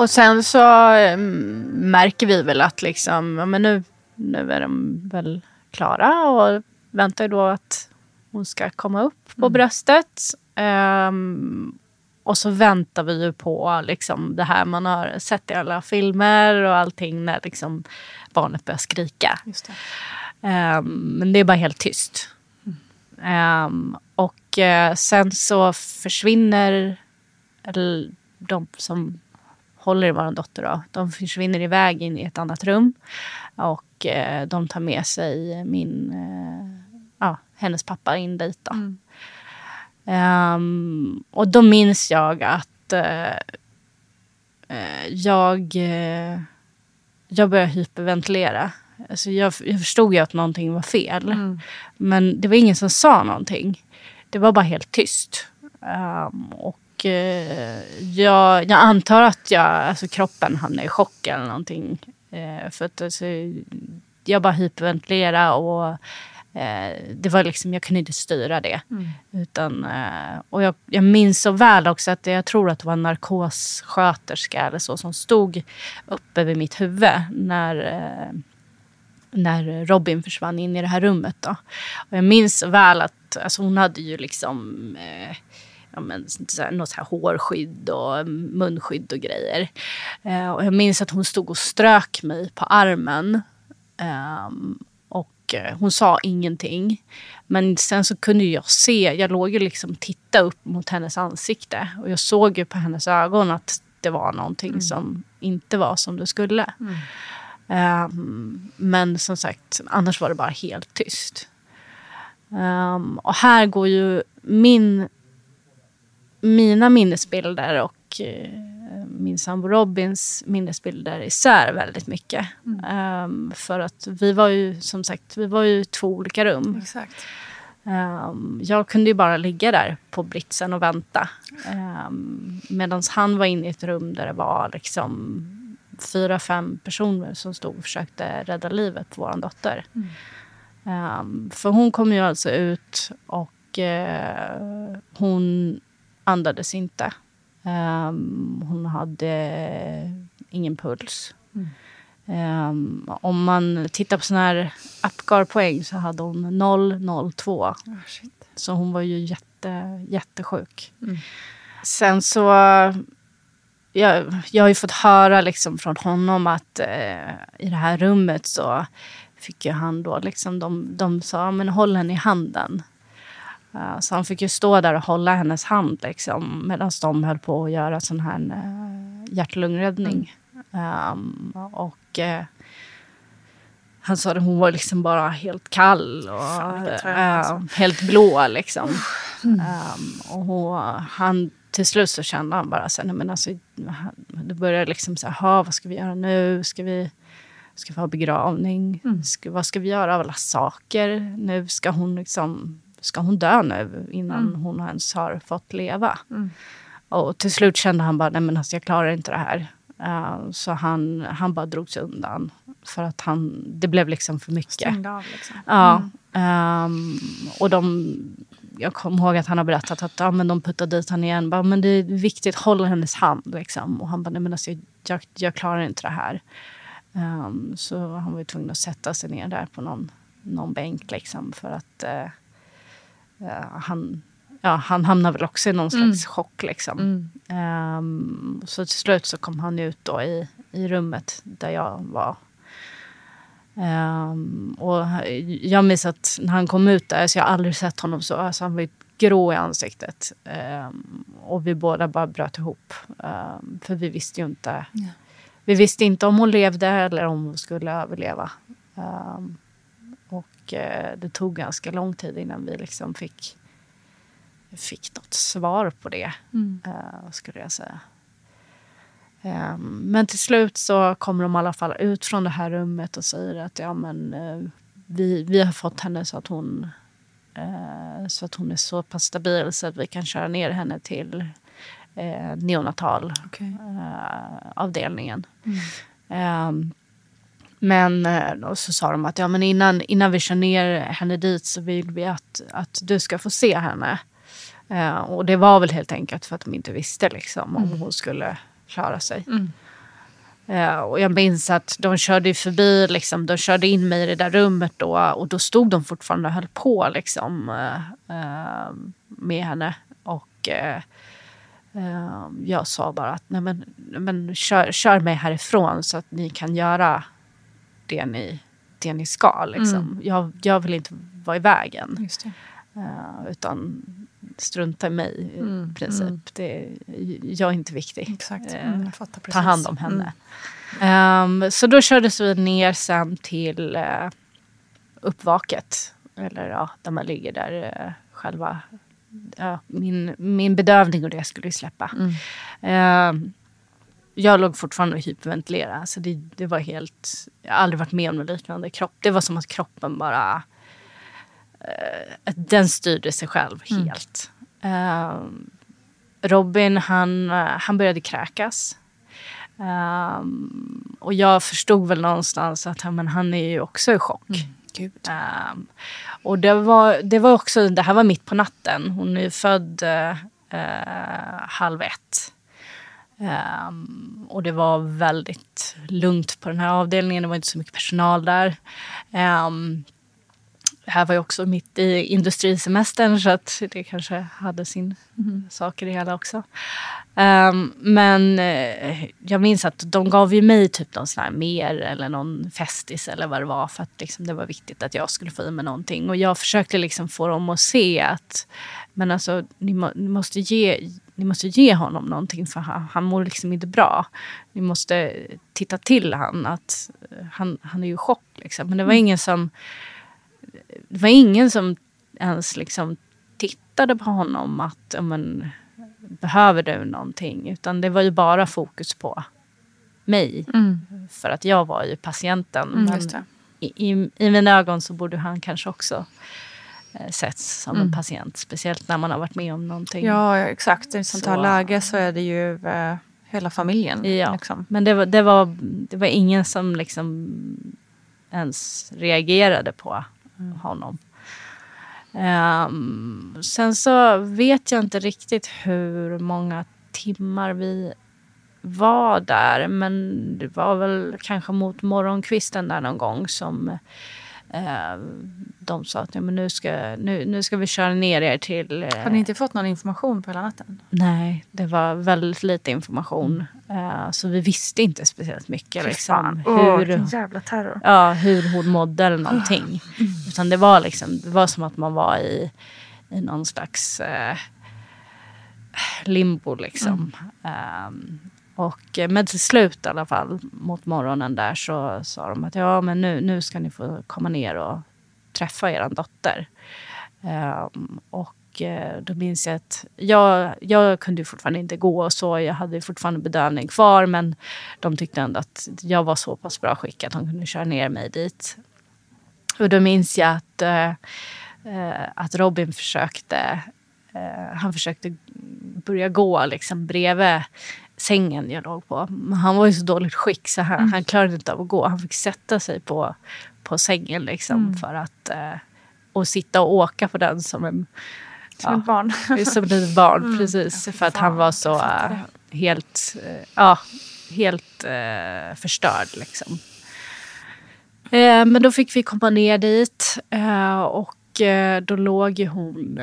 Och sen så mm, märker vi väl att liksom, ja, men nu, nu är de väl klara och väntar då att hon ska komma upp på bröstet. Um, och så väntar vi ju på liksom, det här man har sett i alla filmer och allting när liksom, barnet börjar skrika. Um, men det är bara helt tyst. Um, och uh, sen så försvinner eller, de som håller i vår dotter. Då, de försvinner iväg in i ett annat rum. Och uh, de tar med sig min, uh, ja, hennes pappa in dit. Då. Mm. Um, och då minns jag att uh, uh, jag, uh, jag började hyperventilera. Alltså jag, jag förstod ju att någonting var fel. Mm. Men det var ingen som sa någonting. Det var bara helt tyst. Um, och jag, jag antar att jag, alltså kroppen hamnade i chock eller någonting. för att alltså, jag bara hyperventilerade och Eh, det var liksom, jag kunde inte styra det. Mm. Utan, eh, och jag, jag minns så väl också att jag tror att det var en narkossköterska eller så som stod uppe vid mitt huvud när, eh, när Robin försvann in i det här rummet. Då. Och jag minns väl att alltså hon hade ju liksom eh, ja, men, så här, något så här hårskydd och munskydd och grejer. Eh, och jag minns att hon stod och strök mig på armen. Um, mycket. Hon sa ingenting. Men sen så kunde jag se, jag låg ju liksom titta upp mot hennes ansikte. Och jag såg ju på hennes ögon att det var någonting Mm. som inte var som det skulle. Mm. Ehm, men som sagt, annars var det bara helt tyst. Ehm, och här går ju min, mina minnesbilder och eh, min sambo Robins minnesbilder isär väldigt mycket. Ehm, för att vi var ju som sagt vi var ju två olika rum. Exakt. Ehm, jag kunde ju bara ligga där på britsen och vänta. Um, Medan han var inne i ett rum där det var liksom fyra, fem personer som stod och försökte rädda livet på vår dotter. Um, för hon kom ju alltså ut och uh, hon andades inte. Um, hhon hade ingen puls. Um, om man tittar på såna här Apgar-poäng så hade hon 002. Oh, så hon var ju jätte, jättesjuk. Mm. Sen så... Jag, jag har ju fått höra liksom från honom att eh, i det här rummet så fick ju han då liksom, de, de sa men håll henne i handen. Uh, så han fick ju stå där och hålla hennes hand liksom, medan de höll på att göra sån här uh, hjärt-lungräddning. Um, och uh, han sa att hon var liksom bara helt kall och Fan, helt blå. Liksom. Mm. Um, och hon, han, till slut så kände han bara så här, men alltså, det började liksom så här, vad ska vi göra nu? Ska vi Ska vi ha begravning? Mm. Ska, vad ska vi göra av alla saker? Nu ska hon liksom, ska hon dö nu innan mm. hon ens har fått leva? Mm. Och till slut kände han bara, nej men alltså jag klarar inte det här. Uh, så han, han bara drog sig undan. För att han, det blev liksom för mycket. Stängde av liksom. Ja. Um, och de, jag kommer ihåg att han har berättat att ja, men de puttade dit honom igen. Bara, men det är viktigt, håll hennes hand. Liksom. Och han bara, nej men alltså, jag, jag klarar inte det här. Um, så han var ju tvungen att sätta sig ner där på någon, någon bänk liksom för att uh, han, ja, han hamnade väl också i någon slags mm. chock. Liksom. Mm. Um, så till slut så kom han ut då i, i rummet där jag var. Um, och jag minns att när han kom ut där, så jag har aldrig sett honom så. Alltså han var grå i ansiktet. Um, och vi båda bara bröt ihop. För vi visste ju inte. Ja vi visste inte om hon levde eller om hon skulle överleva. Och uh, det tog ganska lång tid innan vi liksom fick, fick något svar på det, mm. uh, skulle jag säga. Um, men till slut så kommer de i alla fall ut från det här rummet och säger att ja, men, uh, vi, vi har fått henne så att hon så att hon är så pass stabil så att vi kan köra ner henne till eh, neonatal okay. eh, avdelningen. Mm. Eh, men och så sa de att ja, men innan, innan vi kör ner henne dit så vill vi att, att du ska få se henne. Eh, och det var väl helt enkelt för att de inte visste liksom, om mm. hon skulle klara sig. Mm. Uh, och jag minns att de körde förbi, liksom, de körde in mig i det där rummet då och då stod de fortfarande och höll på liksom, uh, uh, med henne. Och Ehm, jag sa bara att nej men, men kör, kör mig härifrån så att ni kan göra det ni, det ni ska. Liksom. Mm. Jag, jag vill inte vara i vägen. Uh, utan strunta i mig i mm. princip. Mm. Det, jag är inte viktig. Exakt. Uh, mm, ta hand om henne. Um, så då kördes vi ner sen till uh, uppvaket. Eller ja, där man ligger där uh, själva ja, min, min bedövning och det skulle ju släppa. Mm. Uh, jag låg fortfarande och hyperventilerade. Alltså det, det var helt... Jag har aldrig varit med om något liknande. Kropp, det var som att kroppen bara... Uh, den styrde sig själv mm. helt. Uh, Robin, han, han började kräkas. Um, och jag förstod väl någonstans att men, han är ju också i chock. Mm. Um, och det var, det var också, det här var mitt på natten. Hon är född eh, halv ett. Um, och det var väldigt lugnt på den här avdelningen. Det var inte så mycket personal där. Um, det här var ju också mitt i industrisemestern så att det kanske hade sin mm. sak i det hela också. Um, men uh, jag minns att de gav ju mig typ någon sån här mer eller någon festis eller vad det var för att liksom, det var viktigt att jag skulle få i mig någonting. Och jag försökte liksom få dem att se att men alltså, ni, må, ni måste ge ni måste ge honom någonting för han, han mår liksom inte bra. Ni måste titta till han att uh, han, han är ju i chock. Liksom. Men det var mm. ingen som det var ingen som ens liksom tittade på honom att men, behöver du någonting? Utan det var ju bara fokus på mig. Mm. För att jag var ju patienten. Mm, men i, i, i, mina ögon så borde han kanske också eh, setts som mm. en patient. Speciellt när man har varit med om någonting. Ja, exakt. I ett sånt här så. läge så är det ju eh, hela familjen. Ja, liksom. men det var, det, var, det var ingen som liksom ens reagerade på honom. Um, sen så vet jag inte riktigt hur många timmar vi var där. Men det var väl kanske mot morgonkvisten där någon gång som de sa att ja, men nu, ska, nu, nu ska vi köra ner er till... Eh, Har ni inte fått någon information på hela natten? Nej, det var väldigt lite information. Eh, så vi visste inte speciellt mycket. Liksom, hur, vilken jävla terror. ja, hur hon mådde eller någonting. Utan det var, liksom, det var som att man var i, i någon slags eh, limbo. Liksom. Ehm, och, eh, men till slut i alla fall, mot morgonen där, så sa de att ja, men nu, nu ska ni få komma ner och träffa er dotter. Um, och eh, då minns jag att jag, jag kunde ju fortfarande inte gå och så. Jag hade ju fortfarande bedövning kvar, men de tyckte ändå att jag var så pass bra skick att de kunde köra ner mig dit. Och då minns jag att, uh, att Robin försökte uh, han försökte börja gå liksom bredvid sängen jag låg på. Han var i så dåligt skick så han, han klarade inte av att gå. Han fick sätta sig på, på sängen liksom för att eh, och sitta och åka på den som en Som ett barn. som ett barn. Precis, för att han var så eh, helt, eh, ja, helt eh, förstörd. Liksom. Men då fick vi komma ner dit och då låg ju hon...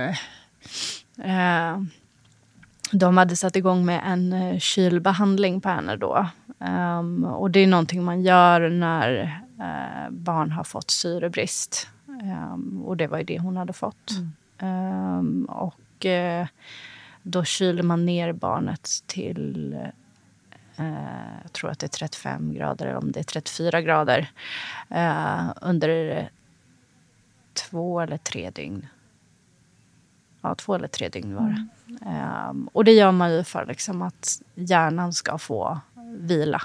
De hade satt igång med en eh, kylbehandling på henne då. Ehm, och det är någonting man gör när eh, barn har fått syrebrist. Ehm, och det var ju det hon hade fått. Ehm, och eh, då kyler man ner barnet till eh, jag tror att det är 35 grader eller om det är 34 grader under två eller tre dygn. Ja, två eller tre dygn var det. Ehm, och det gör man ju för liksom, att hjärnan ska få vila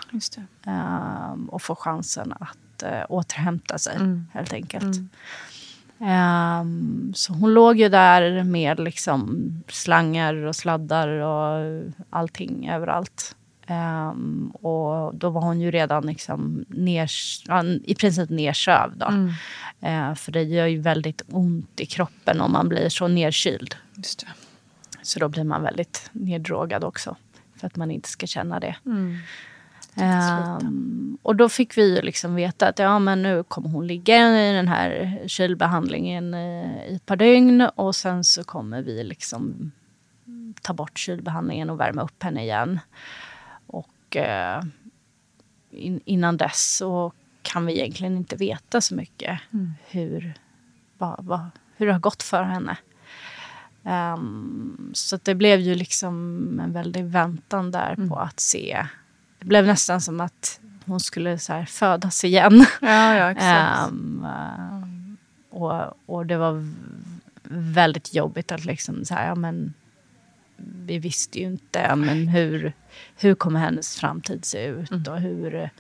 ehm, och få chansen att eh, återhämta sig, Mm. helt enkelt. Ehm, så hon låg ju där med liksom slangar och sladdar och allting överallt. Och då var hon ju redan liksom ners, ja, i princip nersövd. Då. Mm. Eh, för det gör ju väldigt ont i kroppen om man blir så nedkyld. Så då blir man väldigt neddrogad också. För att man inte ska känna det. Mm. Ehm, och då fick vi liksom veta att ja, men nu kommer hon ligga i den här kylbehandlingen i, i ett par dygn. Och sen så kommer vi liksom ta bort kylbehandlingen och värma upp henne igen. Och eh, in, innan dess så kan vi egentligen inte veta så mycket hur, vad, vad, hur det har gått för henne. Ehm, så det blev ju liksom en väldig väntan där på att se. Det blev nästan som att hon skulle så födas igen. Ja, ja, exakt. Eh, och, och det var väldigt jobbigt att liksom så här, ja men vi visste ju inte men hur, hur kommer hennes framtid se ut och hur,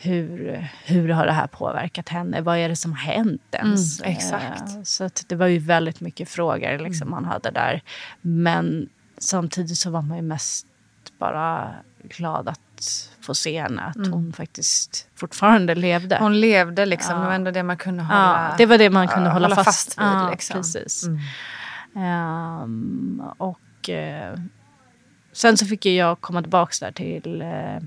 hur, hur har det här påverkat henne? Vad är det som har hänt ens? Mm, exakt. Så det var ju väldigt mycket frågor liksom, man hade där. Men samtidigt så var man ju mest bara glad att få se henne. Att hon faktiskt fortfarande levde. Hon levde liksom. Ja. Det var ändå det man kunde hålla, Ja, det var det man kunde ja, hålla, fast, fast vid. Ja, liksom. Precis. Ehm, och eh, sen så fick jag komma tillbaka där till, eh,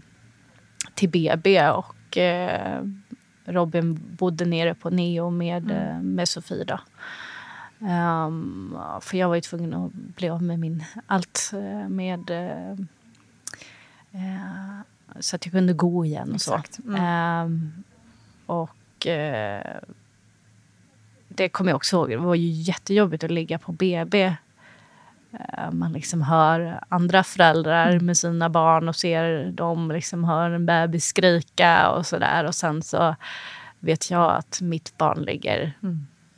till BB och eh, Robin bodde nere på Neo med, eh, med Sofie. Då. Ehm, för jag var ju tvungen att bli av med min allt eh, med eh, så att jag kunde gå igen och så. Mm. Ehm, och eh, det kommer jag också ihåg. Det var ju jättejobbigt att ligga på BB. Eh, Man liksom hör andra föräldrar med sina barn och ser dem liksom hör en bebis skrika och sådär. Och sen så vet jag att mitt barn ligger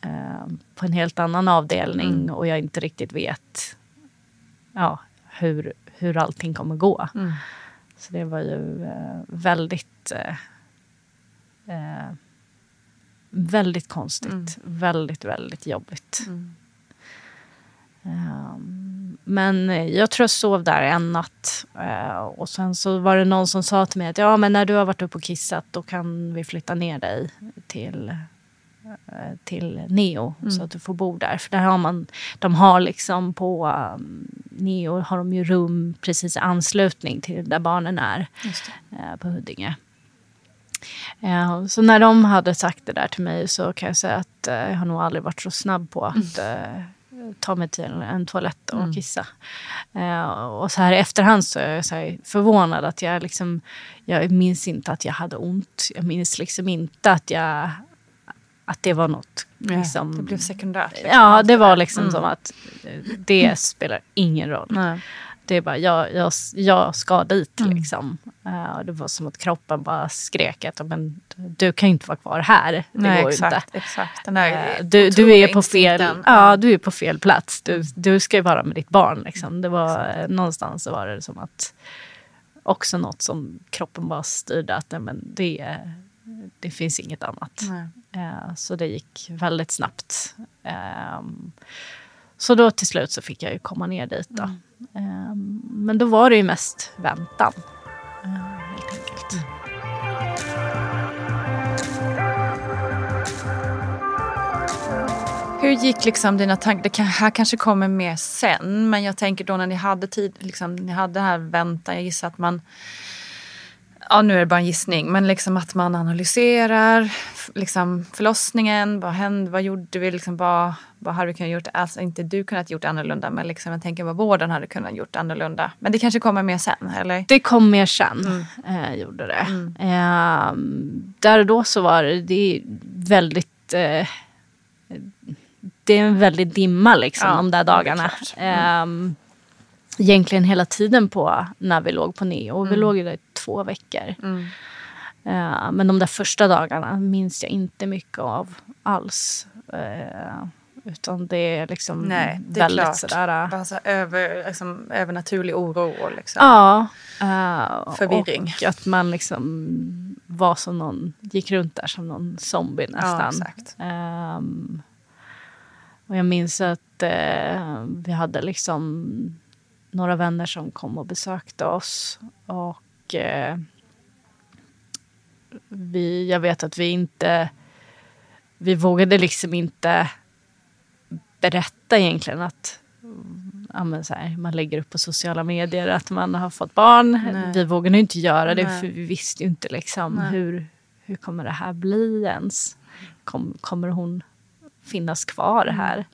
eh, på en helt annan avdelning och jag inte riktigt vet ja, hur, hur allting kommer gå. Så det var ju eh, väldigt eh, väldigt konstigt. Väldigt, väldigt jobbigt. Ehm, men jag tror jag sov där en natt. Eh, och sen så var det någon som sa till mig att ja, men när du har varit uppe och kissat då kan vi flytta ner dig till, eh, till Neo Mm. så att du får bo där. För där har man, de har liksom på um, Neo har de ju rum precis i anslutning till där barnen är eh, på Huddinge. Eh, så när de hade sagt det där till mig så kan jag säga att jag har nog aldrig varit så snabb på att eh, ta mig till en toalett och kissa. Eh, och så här i efterhand så är jag så förvånad att jag liksom, jag minns inte att jag hade ont. Jag minns liksom inte att jag, att det var något. Liksom, Det blev sekundärt. Liksom. Ja, det var liksom som att det spelar ingen roll. Nej. Det är bara, jag, jag, jag ska dit liksom. Eh, och det var som att kroppen bara skrek att men, du kan ju inte vara kvar här. Det Nej, går ju inte. exakt, exakt. Den där Eh, Du, du, är på fel, instinkten. ja, du är på fel plats. Du, du ska ju vara med ditt barn. Liksom. Det var, eh, någonstans var det som att också något som kroppen bara styrde att nej, men det, det finns inget annat. Eh, så det gick väldigt snabbt. Ehm, så då till slut så fick jag ju komma ner dit. Då. Ehm, Ehm, men då var det ju mest väntan. helt enkelt. Hur gick liksom dina tankar? Det här kanske kommer mer sen, men jag tänker då när ni hade tid, liksom, ni hade här väntan, jag gissar att man Ja, nu är det bara en gissning, men liksom att man analyserar liksom förlossningen. Vad hände? Vad gjorde vi? Liksom vad, vad hade vi kunnat gjort? Alltså inte du kunnat gjort annorlunda, men liksom jag tänker vad vården hade kunnat gjort annorlunda. Men det kanske kommer mer sen, eller? Det kom mer sen, eh, gjorde det. Ehm, där och då så var det, det är väldigt... Eh, det är en väldig dimma liksom Ja, de där dagarna. klart. Egentligen hela tiden på när vi låg på Neo. Vi Mm. låg ju där i två veckor. Eh, men de där första dagarna minns jag inte mycket av alls. Eh, utan det är liksom Nej, det är väldigt klart. sådär... Bara så över, liksom, övernaturlig oro. och Liksom. Ja. eh, Förvirring. Och att man liksom var som någon, gick runt där som någon zombie nästan. exakt. Ehm, och jag minns att eh, vi hade liksom några vänner som kom och besökte oss. Och eh, vi, jag vet att vi inte, vi vågade liksom inte berätta egentligen att ja, här, man lägger upp på sociala medier att man har fått barn. Nej. Vi vågade inte göra det Nej. för vi visste ju inte liksom Nej. hur, hur kommer det här bli ens? Kom, kommer hon finnas kvar Mm. här?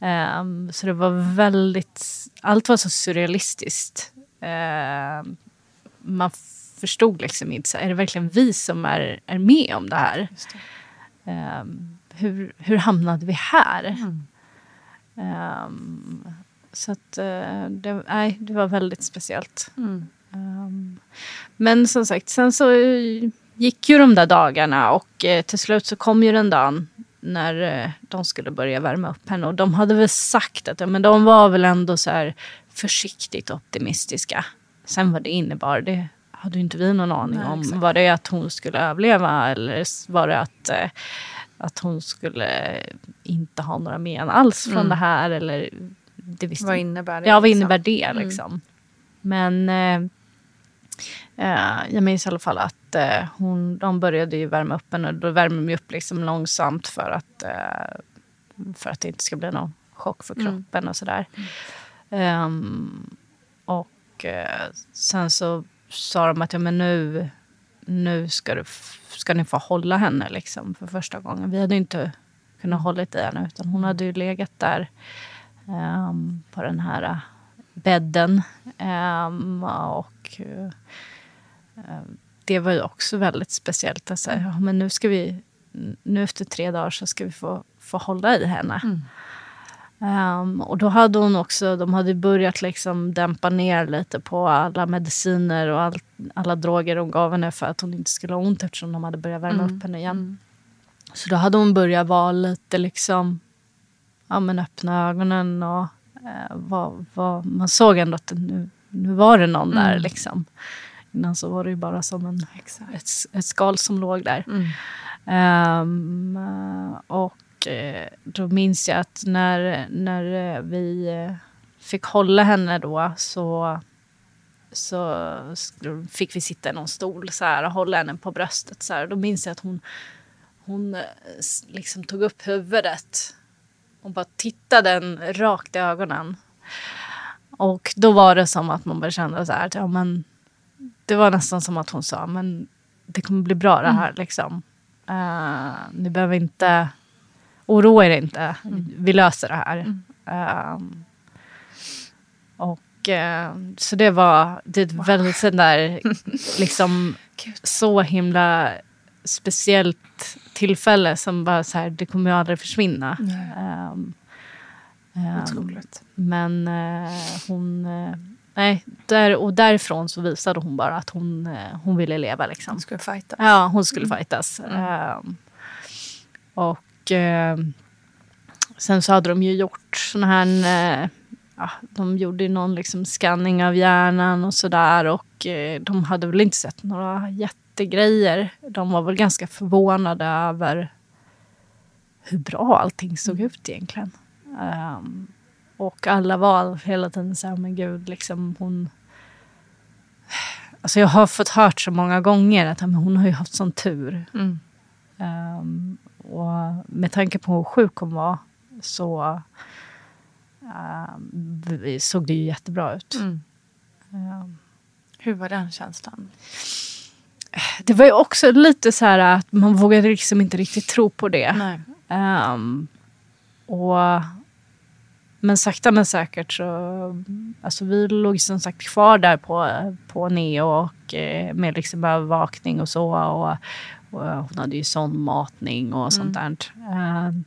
Ehm, så det var väldigt, allt var så surrealistiskt. Ehm, man förstod liksom inte, så är det verkligen vi som är, är med om det här? Ehm, hur, hur hamnade vi här? Mm. Ehm, så att, eh, det, nej, det var väldigt speciellt. Mm. Ehm, men som sagt, sen så eh, gick ju de där dagarna och eh, till slut så kom ju den dagen när eh, de skulle börja värma upp henne. Och de hade väl sagt att ja, men de var väl ändå så här försiktigt optimistiska. Sen vad det innebar, det hade inte vi någon aning Nej, om. exakt. Var det att hon skulle överleva eller var det att, eh, att hon skulle inte ha några men alls från Mm. det här? Eller, det visste Vad innebär det? Ja, vad liksom? innebär det Mm. liksom? Men eh, eh, jag minns i alla fall att eh, hon, de började ju värma upp henne. Då värmer de upp liksom långsamt för att, eh, för att det inte ska bli någon chock för Mm. kroppen och sådär. Ehm, och eh, sen så sa de att ja, men nu, nu ska, du, ska ni få hålla henne liksom, för första gången. Vi hade inte kunnat hålla i henne utan hon hade ju legat där ehm, på den här eh, bädden. Ehm, och eh, det var ju också väldigt speciellt. Att säga, ja, men nu ska vi, nu efter tre dagar så ska vi få, få hålla i henne. Ehm, och då hade hon också, de hade börjat liksom dämpa ner lite på alla mediciner och all, alla droger de gav henne för att hon inte skulle ha ont eftersom de hade börjat värma upp henne igen. Så då hade hon börjat vara lite liksom, ja men öppna ögonen och eh, var, var, man såg ändå att nu, nu var det någon där liksom. Innan så var det ju bara som en, ett, ett skal som låg där. Ehm, och eh, då minns jag att när, när eh, vi eh, fick hålla henne då så, så fick vi sitta i någon stol så här, och hålla henne på bröstet. Så här. Då minns jag att hon, hon liksom tog upp huvudet och bara tittade en rakt i ögonen. Och då var det som att man bara kände så här, att, ja, men, det var nästan som att hon sa, men det kommer bli bra det här. Liksom. Uh, ni behöver inte oroa er inte. Vi löser det här. Ehm, och eh, så det var det är ett väldigt sån där, liksom så himla speciellt tillfälle som bara så här, det kommer ju aldrig försvinna. Ehm, Otroligt. men eh, hon, nej, där, och därifrån så visade hon bara att hon, eh, hon ville leva liksom. Han skulle fighta. Ja, hon skulle fightas. Ehm, och ehm, sen så hade de ju gjort sån här... eh, ja, de gjorde ju någon liksom scanning av hjärnan och sådär. Och eh, de hade väl inte sett några jättegrejer. De var väl ganska förvånade över hur bra allting såg ut egentligen. Ehm, och alla var hela tiden så här, men gud, liksom hon... Alltså jag har fått hört så många gånger att men hon har ju haft sån tur. Mm. Ehm, och med tanke på hur sjuk hon var så v- såg det ju jättebra ut. Mm. Ehm, Hur var den känslan? det var ju också lite så här att man vågade liksom inte riktigt tro på det. Nej. Ehm, och, men sakta men säkert så... Alltså vi låg som sagt kvar där på, på Neo och eh, med liksom övervakning och så. Och, och hon hade ju sondmatning och sånt där. Ehm,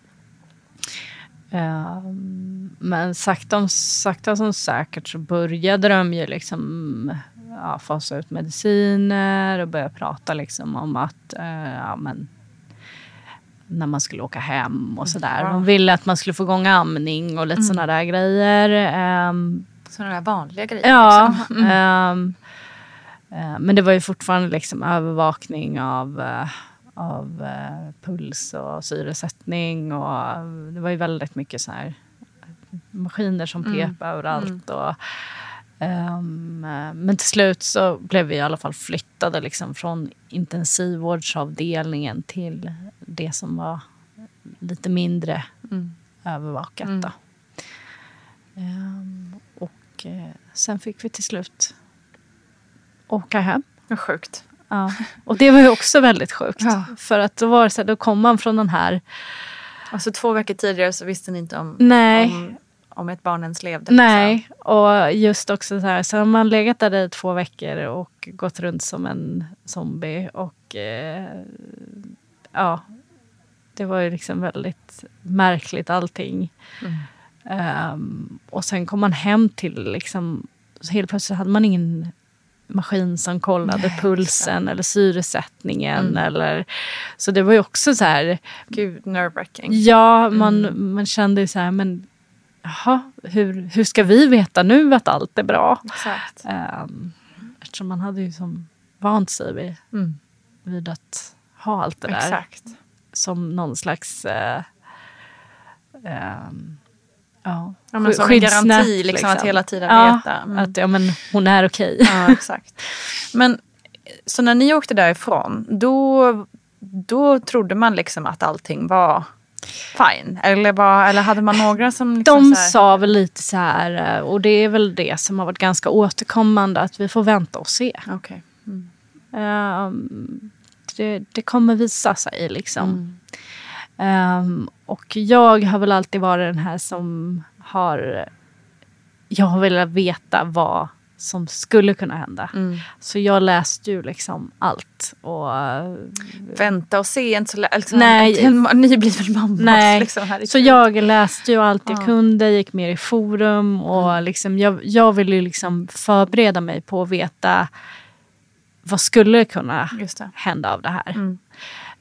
ehm, men sakta, sakta som säkert så började de ju liksom ja, fasa ut mediciner och börja prata liksom om att eh, ja, men, när man skulle åka hem och sådär. De ville att man skulle få igång amning och lite sådana där grejer. Ehm, Sådana där vanliga grejer. ja, Liksom. Mm. ehm, eh, men det var ju fortfarande liksom övervakning av, eh, av eh, puls och syresättning. Och det var ju väldigt mycket så här maskiner som pep överallt. Och, eh, men till slut så blev vi i alla fall flyttade liksom från intensivvårdsavdelningen till det som var lite mindre övervakat. Då. Ehm, och eh, sen fick vi till slut åka hem. Vad sjukt. Ja. Och det var ju också väldigt sjukt. Ja. För att då var så här, då kom man från den här, Alltså två veckor tidigare så visste ni inte om, Nej. om, om ett barn ens levde. liksom. nej, och just också så här, så har man legat där i två veckor och gått runt som en zombie. Och eh, ja, det var ju liksom väldigt märkligt allting. Ehm, och sen kom man hem till liksom, så helt plötsligt hade man ingen maskin som kollade pulsen eller syresättningen. Eller, så det var ju också så här, Gud, nerve-wracking. ja, man, man kände ju så här, men jaha, hur, hur ska vi veta nu att allt är bra? Exakt. Um, eftersom man hade ju som vant sig vid, Mm. vid att ha allt det där Exakt. som någon slags eh, ehm, ja, Ja, men som en garanti liksom, att hela tiden ja, veta. Mm. Att ja, men hon är okej. Ja, exakt. Men så när ni åkte därifrån, då, då trodde man liksom att allting var fine? Eller, var, eller hade man några som... Liksom De här, sa väl lite så här, eh, och det är väl det som har varit ganska återkommande, att vi får vänta och se. Okej. Ehm, det, det kommer visa sig liksom. Mm. Ehm, och jag har väl alltid varit den här som har... Jag har velat veta vad som skulle kunna hända. Mm. Så jag läste ju liksom allt. Och, Vänta och se, inte så liksom, Nej. En nybliven mamma. Nej, Liksom, så jag läste ju allt jag Ja. kunde, gick mer i forum och Mm. liksom, jag, jag ville ju liksom förbereda mig på att veta vad skulle kunna hända av det här. Mm.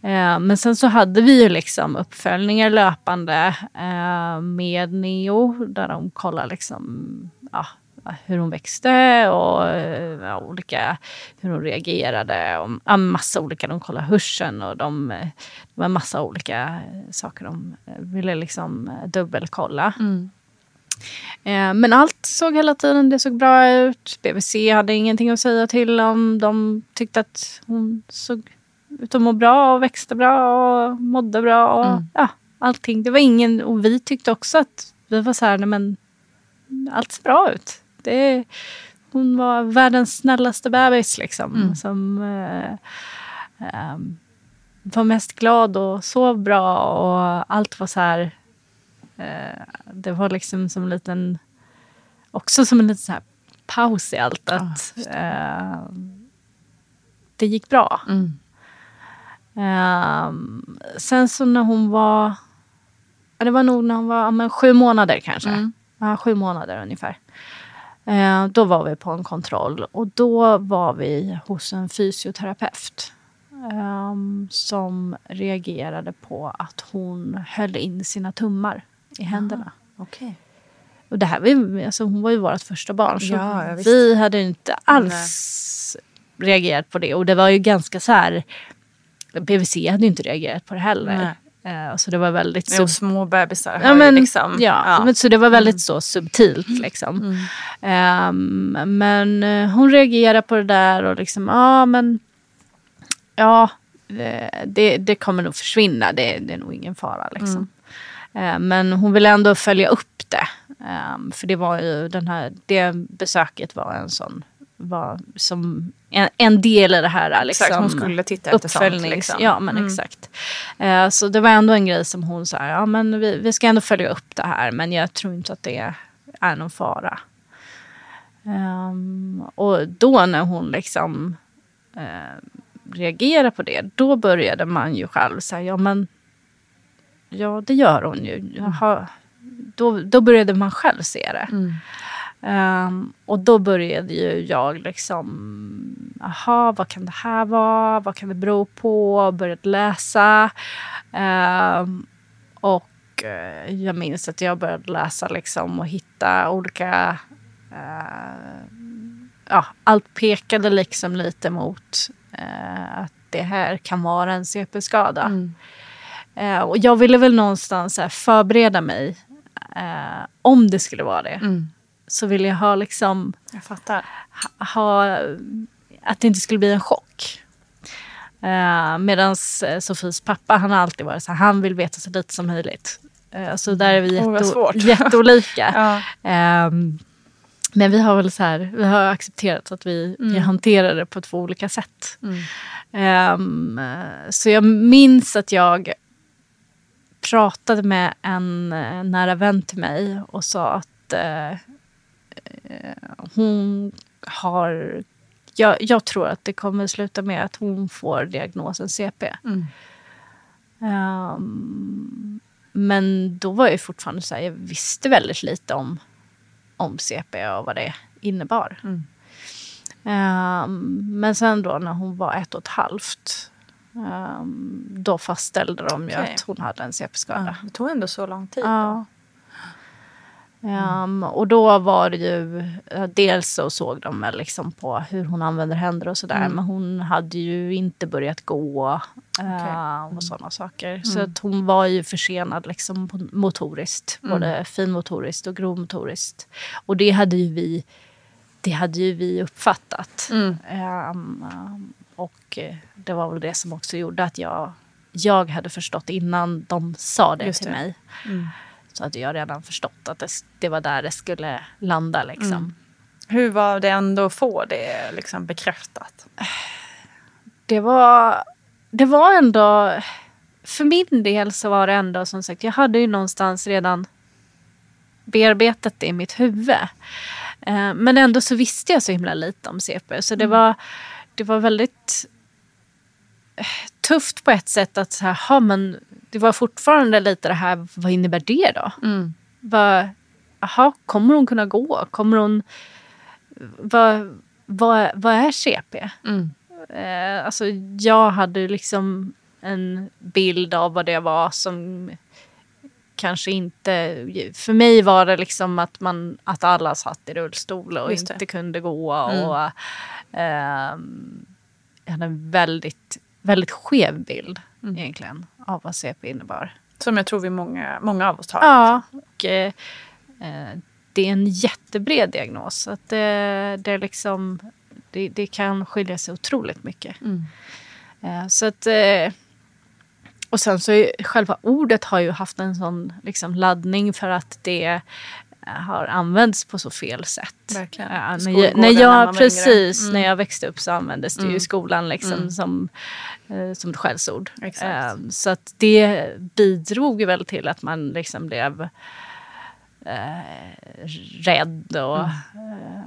Eh, men sen så hade vi ju liksom uppföljningar löpande eh, med Neo där de kollar liksom, ja, hur hon växte och eh, ja, olika, hur hon reagerade. Och, ja, massa olika, de kollade hörseln och de, det var massa olika eh, saker de eh, ville liksom dubbelkolla. Mm. Men allt såg hela tiden det såg bra ut. BVC hade ingenting att säga till om. De tyckte att hon såg ut att må bra och växte bra och mådde bra. Och, Mm. ja, allting. Det var ingen, och vi tyckte också att vi var så här, nej men allt ser bra ut. Det, hon var världens snällaste bebis liksom. Mm. Som eh, ehm, var mest glad och sov bra och allt var så här. Eh, det var liksom som en liten, också som en liten så här paus i allt. Att eh, det gick bra. Mm. Ehm, sen så när hon var, ja, det var nog när hon var ja, men sju månader kanske. Mm. Ja, sju månader ungefär. Eh, då var vi på en kontroll och då var vi hos en fysioterapeut. ehm, som reagerade på att hon höll in sina tummar i händerna. Okej. Och det här var alltså hon var ju vårt första barn. Så Ja, vi hade inte alls reagerat på det. Och det var ju ganska så här... BVC hade ju inte reagerat på det heller. Eh, så det var väldigt... Sub- små bebisar Ja, men, liksom... ja, Men, så det var väldigt så subtilt. Liksom. Ehm, men eh, hon reagerade på det där och liksom, ja men... Ja, eh, det, det kommer nog försvinna. Det, det är nog ingen fara. Liksom. Eh, Men hon ville ändå följa upp det. Ehm, För det var ju den här, det besöket var en sån, var som en, en del i det här. Liksom, Exakt, hon skulle titta efter sånt, liksom. Ja, men Mm. exakt. Eh, Så det var ändå en grej som hon sa, ja men vi, vi ska ändå följa upp det här, men jag tror inte att det är någon fara. Ehm, och då när hon liksom uh, reagerade på det, då började man ju själv säga, ja men ja det gör hon ju. Jaha. Då, då började man själv se det. Ehm, och då började ju jag liksom, jaha, vad kan det här vara? Vad kan det bero på? Började läsa. Ehm, och eh, jag minns att jag började läsa liksom och hitta olika... eh, ja, allt pekade liksom lite mot eh, att det här kan vara en CP-skada. Eh, och jag ville väl någonstans förbereda mig om det skulle vara det. Så ville jag ha liksom Jag fattar. ha, att det inte skulle bli en chock. Uh, Medan Sofies pappa, han har alltid varit så här, han vill veta så lite som möjligt. Eh, så där är vi jätte, svårt. jätteolika. Ja. Ehm, men vi har väl så här, vi har accepterat att vi, vi hanterar det på två olika sätt. Ehm, eh, så jag minns att jag pratade med en eh, nära vän till mig och sa att eh, eh, hon har... Jag, jag tror att det kommer sluta med att hon får diagnosen CP. Ehm, men då var jag fortfarande så här, jag visste väldigt lite om, om CP och vad det innebar. Ehm, men sen då när hon var ett och ett halvt, ehm, då fastställde de ju Okej. att hon hade en CP-skada. Det tog ändå så lång tid. Ja. Ehm, och då var det ju, ja, dels så såg de väl liksom på hur hon använder händer och sådär. Men hon hade ju inte börjat gå eh, och sådana saker. Så att hon var ju försenad liksom motoriskt. Både finmotoriskt och grovmotoriskt. Och det hade ju vi, det hade ju vi uppfattat. Ehm, ehm, och eh, det var väl det som också gjorde att jag, jag hade förstått innan de sa det Just till det. mig. Så hade jag redan förstått att det, det var där det skulle landa. Liksom. Hur var det ändå att få det liksom bekräftat? Det, var, det var ändå... För min del så var det ändå som sagt, jag hade ju någonstans redan bearbetat det i mitt huvud. Eh, men ändå så visste jag så himla lite om CP. Så det, var, det var väldigt eh, tufft på ett sätt att så här, ha, men det var fortfarande lite det här, vad innebär det då? Vad, aha, kommer hon kunna gå? Kommer hon... Vad, vad, vad är CP? Eh, alltså, jag hade liksom en bild av vad det var som kanske inte... För mig var det liksom att, man, att alla satt i rullstol och inte kunde gå. Och, ehm, jag hade en väldigt, väldigt skev bild egentligen av vad CP innebar. Som jag tror vi många, många av oss har. Ja, och eh, eh, det är en jättebred diagnos. Att det, det, är liksom, det, det kan skilja sig otroligt mycket. Mm. Eh, så att, eh, och sen så är, själva ordet har ju haft en sån liksom, laddning för att det eh, har använts på så fel sätt. Verkligen. Ja, när, jag, när jag, precis, yngre. när Mm. jag växte upp så användes det ju Mm. i skolan liksom Mm. som, eh, som ett skällsord. Eh, så att det bidrog ju väl till att man liksom blev eh, rädd och Mm. eh,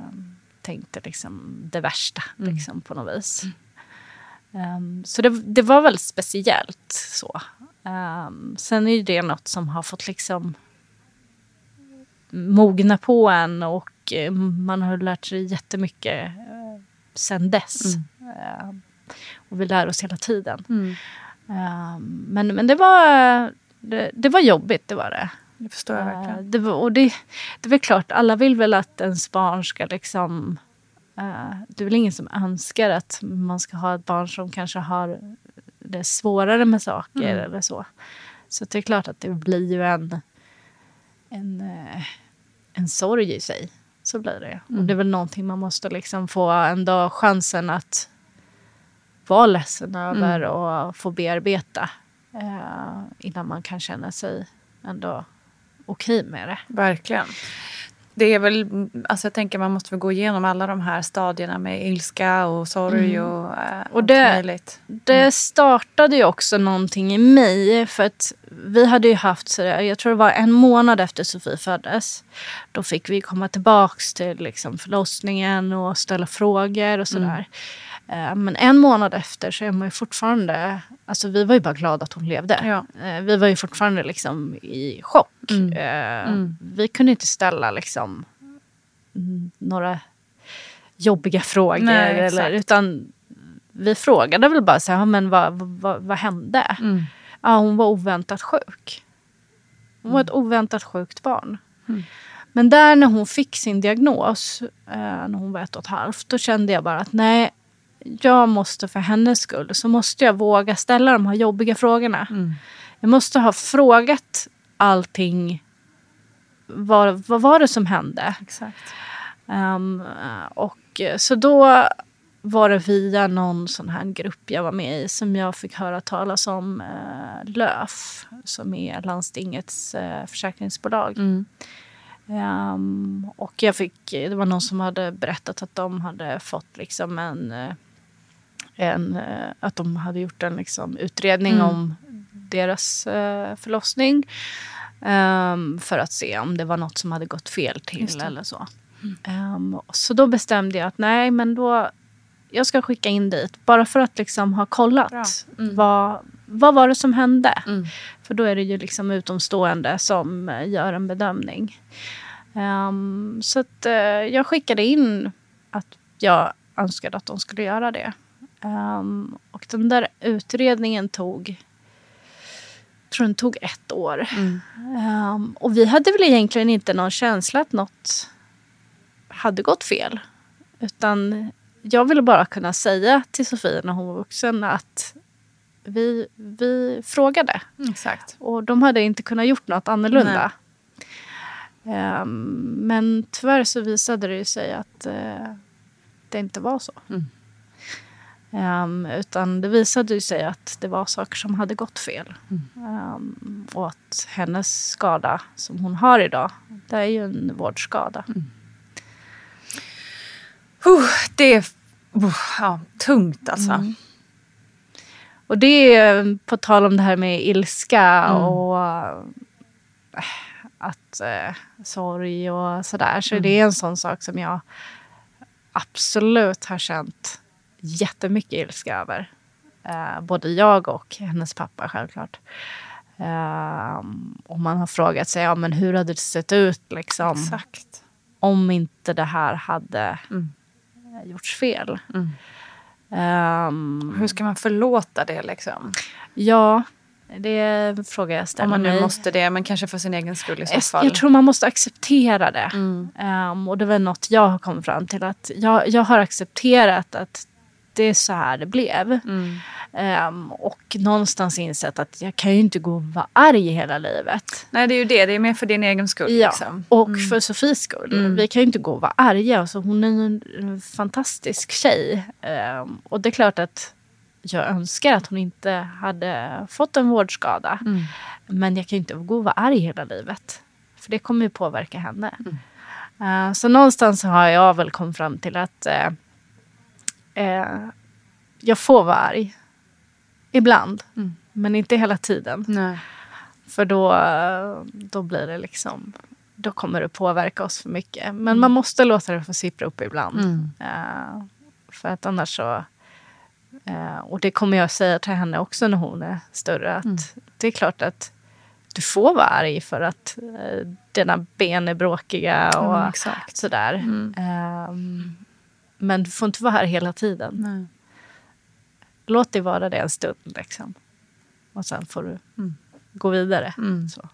tänkte liksom det värsta Mm. liksom, på något vis. Um, så det, det var väldigt speciellt så. Um, sen är ju det något som har fått liksom mogna på en och eh, man har lärt sig jättemycket uh, sen dess. Um, och vi lär oss hela tiden. Mm. Men, men det var, det, det var jobbigt, det var det. Det förstår jag verkligen. det, var, och det, det är väl klart, alla vill väl att ens barn ska liksom... Det är väl ingen som önskar att man ska ha ett barn som kanske har det svårare med saker Mm. eller så. Så det är klart att det blir ju en, en, eh, en sorg i sig. Så blir det. Och Mm. det är väl någonting man måste liksom få ändå chansen att vara ledsen över Mm. och få bearbeta. Eh, innan man kan känna sig ändå okej med det. Verkligen. Det är väl, alltså jag tänker man måste väl gå igenom alla de här stadierna med ilska och sorg Mm. och, eh, Och det- möjligt. Det startade ju också någonting i mig. För att vi hade ju haft, så där, jag tror det var en månad efter Sofie föddes. Då fick vi komma tillbaks till liksom förlossningen och ställa frågor och sådär. Eh, Men en månad efter så är man ju fortfarande, alltså vi var ju bara glada att hon levde. Ja. Eh, Vi var ju fortfarande liksom i chock. Mm. Eh, Mm. Vi kunde inte ställa liksom mm, några jobbiga frågor. Nej, eller, utan vi frågade väl bara så här, "Ja, men vad, vad, vad hände? Mm. Ja, hon var oväntat sjuk. Hon var ett oväntat sjukt barn. Mm. Men där när hon fick sin diagnos, eh, när hon var ett och ett halvt, då kände jag bara att nej, jag måste för hennes skull så måste jag våga ställa de här jobbiga frågorna. Mm. Jag måste ha frågat allting. Vad, vad var det som hände? Exakt. Ehm, och eh, så då var det via någon sån här grupp jag var med i som jag fick höra talas om uh, LÖF som är landstingets eh, försäkringsbolag. Mm. Ehm, och jag fick, det var någon som hade berättat att de hade fått liksom en, eh, en eh, att de hade gjort en liksom utredning Mm. om deras eh, förlossning. ehm, för att se om det var något som hade gått fel till eller så. Ehm, och så då bestämde jag att nej men då jag ska skicka in dit bara för att liksom ha kollat. Mm. Vad, vad var det som hände? Mm. För då är det ju liksom utomstående som eh, gör en bedömning. Ehm, så att, eh, jag skickade in att jag önskade att de skulle göra det. Ehm, och den där utredningen tog, jag tror den tog ett år. Mm. Ehm, och vi hade väl egentligen inte någon känsla att något hade gått fel. Utan jag ville bara kunna säga till Sofie när hon var vuxen att vi, vi frågade. Exakt. Och de hade inte kunnat gjort något annorlunda. Ehm, men tyvärr så visade det sig att eh, det inte var så. Mm. Ehm, utan det visade sig att det var saker som hade gått fel. Mm. Ehm, och att hennes skada som hon har idag, det är ju en vårdskada. Huh, det är uh, ja, tungt alltså. Mm. Och det är på tal om det här med ilska Mm. och äh, att äh, sorg och sådär. Så Mm. det är en sån sak som jag absolut har känt jättemycket ilska över. Eh, både jag och hennes pappa självklart. Eh, och man har frågat sig, ja, men hur hade det sett ut liksom, Exakt. om inte det här hade Mm. eh, gjorts fel? Mm. Ehm, Hur ska man förlåta det liksom? Ja, det är en fråga jag ställer Om man nu mig. måste det, men kanske för sin egen skull i så jag, fall. jag tror man måste acceptera det. Mm. Ehm, och det väl något jag har kommit fram till. att Jag, jag har accepterat att det är så här det blev. Mm. Ehm, och någonstans insett att jag kan ju inte gå och vara arg hela livet. Nej det är ju det, det är mer för din egen skull. Ja, Liksom. och för Sofies skull. Mm. Vi kan ju inte gå och vara arga. Alltså, hon är en, en fantastisk tjej. Ehm, och det är klart att jag önskar att hon inte hade fått en vårdskada. Mm. Men jag kan ju inte gå och vara arg hela livet. För det kommer ju påverka henne. Mm. Eh, så någonstans har jag väl kommit fram till att eh, eh, jag får vara arg. Ibland. Mm. Men inte hela tiden. Nej. För då, då blir det liksom... Då kommer det påverka oss för mycket. Men Mm. man måste låta det få sippra upp ibland. Mm. Eh, för att annars så... eh, och det kommer jag säga till henne också när hon är större. Att Mm. Det är klart att du får vara arg för att eh, dina ben är bråkiga och exakt. sådär. Mm. Ehm, men du får inte vara här hela tiden. Nej. Låt det vara det en stund. Liksom. Och sen får du Mm. gå vidare. Mm. Så.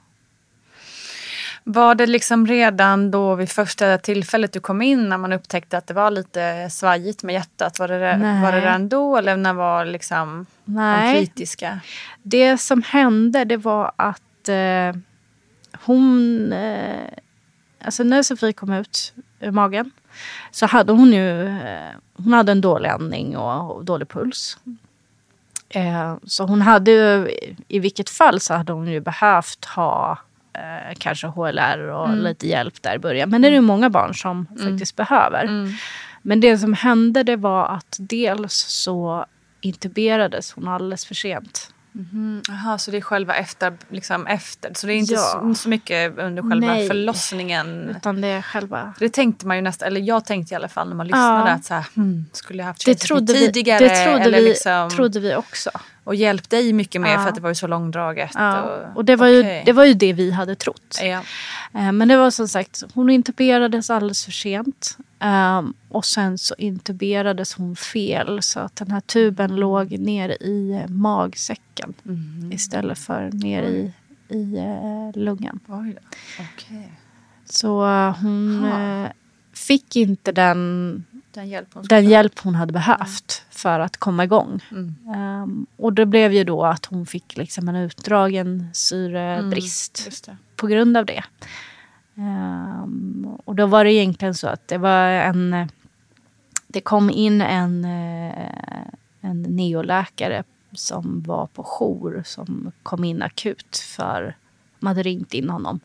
Var det liksom redan då vid första tillfället du kom in när man upptäckte att det var lite svajigt med hjärtat? Var det, Nej. var det redan då eller när var liksom de Nej, kritiska? det som hände det var att eh, hon... Eh, alltså när Sofie kom ut ur magen så hade hon ju eh, hon hade en dålig andning och, och dålig puls. Eh, så hon hade ju, i vilket fall så hade hon ju behövt ha eh, kanske HLR och Mm. lite hjälp där i början. Men det är ju många barn som faktiskt behöver. Mm. Men det som hände det var att dels så intuberades hon alldeles för sent. Mhm. Jaha, så det är själva efter, liksom efter. Så det är inte Ja. så, så mycket under själva Nej. förlossningen. Utan det är själva... Det tänkte man ju nästan, eller jag tänkte i alla fall när man lyssnade Ja. att så här, hmm, skulle jag haft Det trodde, vi, tidigare? det trodde, eller vi, liksom, trodde vi också. Och hjälpt dig mycket mer Ja. för att det var ju så långdraget. Ja. Och, Och det var, ju, okej. det var ju det vi hade trott. Ja. Eh, Men det var som sagt, hon intuberades alldeles för sent. Ehm, och sen så intuberades hon fel så att den här tuben låg ner i eh, magsäcken Mhm. istället för ner i, i eh, lungan. Oj då. Okej. Så hon Ha. fick inte den, Den hjälp hon den hjälp hon hade behövt för att komma igång. Mm. Ehm, och det blev ju då att hon fick liksom en utdragen syrebrist det. på grund av det. Ehm, och då var det egentligen så att det var en... Det kom in en, eh, en neoläkare som var på jour som kom in akut för de hade ringt in honom.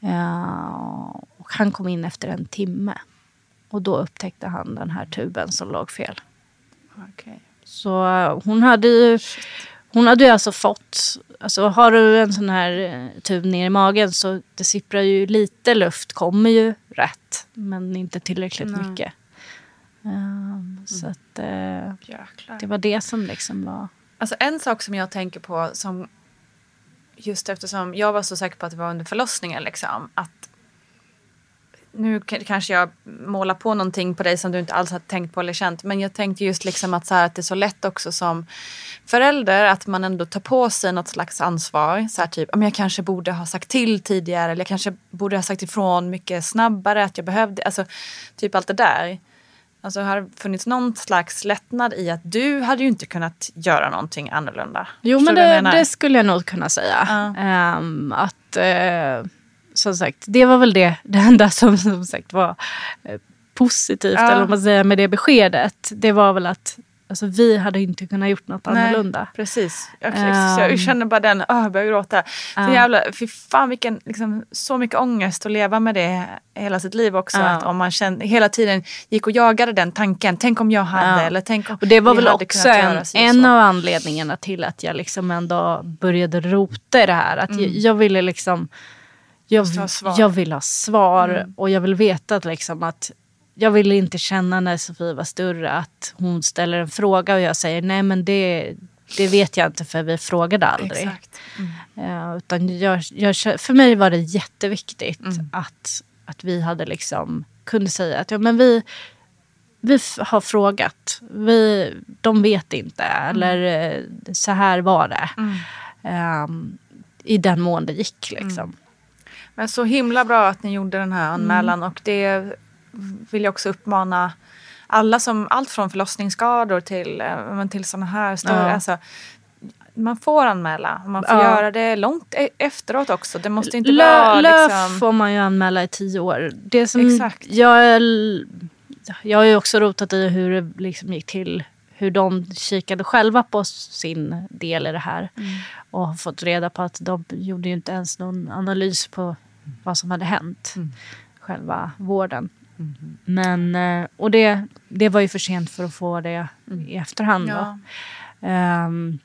Ehm, och han kom in efter en timme. Och då upptäckte han den här tuben som låg fel. Okej. Så eh, hon hade ju, hon hade ju alltså fått, alltså har du en sån här eh, tub ner i magen så det sipprar ju lite luft, kommer ju rätt. Men inte tillräckligt Nej. mycket. Ehm, Så att eh, det var det som liksom var... Alltså en sak som jag tänker på som just eftersom jag var så säker på att det var under förlossningen liksom att nu kanske jag målar på någonting på dig som du inte alls har tänkt på eller känt men jag tänkte just liksom att, så här, att det är så lätt också som förälder att man ändå tar på sig något slags ansvar. Så här typ, "Ja, men jag kanske borde ha sagt till tidigare eller jag kanske borde ha sagt ifrån mycket snabbare att jag behövde, alltså typ allt det där. Alltså har det funnits någon slags lättnad i att du hade ju inte kunnat göra någonting annorlunda? Jo, Förstår men det, det skulle jag nog kunna säga. Ja. Ehm, att, eh, som sagt, det var väl det, det enda som, som sagt var eh, positivt, Ja. eller vad man säger, med det beskedet. Det var väl att alltså, vi hade inte kunnat gjort något Nej, annorlunda. Precis. Jag, Ehm. jag känner bara den, oh, jag börjar gråta. Så Ja. jävla, fy fan vilken, liksom, så mycket ångest att leva med det hela sitt liv också. Ja. Att om man kände, hela tiden gick och jagade den tanken, tänk om jag hade Ja. eller tänk om Och det var väl också en, en av anledningarna till att jag liksom ändå började rota i det här. Att jag, jag ville liksom... Jag, Mm. Jag vill ha svar Mm. och jag vill veta att, liksom att jag ville inte känna när Sofie var större att hon ställer en fråga och jag säger nej men det, det vet jag inte för vi frågade aldrig. Mm. Eh, utan jag, jag, för mig var det jätteviktigt Mm. att, att vi hade liksom kunde säga att ja, men vi, vi har frågat. Vi, de vet inte. Eller eh, så här var det. Mm. Ehm, I den mån det gick liksom. Men så himla bra att ni gjorde den här Mm. anmälan och det vill jag också uppmana alla som, allt från förlossningsskador till, eh, men till sådana här större, Ja. alltså, man får anmäla. Man får Ja. göra det långt e- efteråt också. Det måste inte Lö, vara LÖF liksom... får man ju anmäla i tio år. Det som Exakt. Jag, är, jag har ju också rotat i hur det liksom gick till. Hur de kikade själva på sin del i det här. Mm. Och har fått reda på att de gjorde ju inte ens någon analys på vad som hade hänt. Mm. Själva vården. Mm-hmm. Men, eh, och det, det var ju för sent för att få det i efterhand. Ja. Ehm,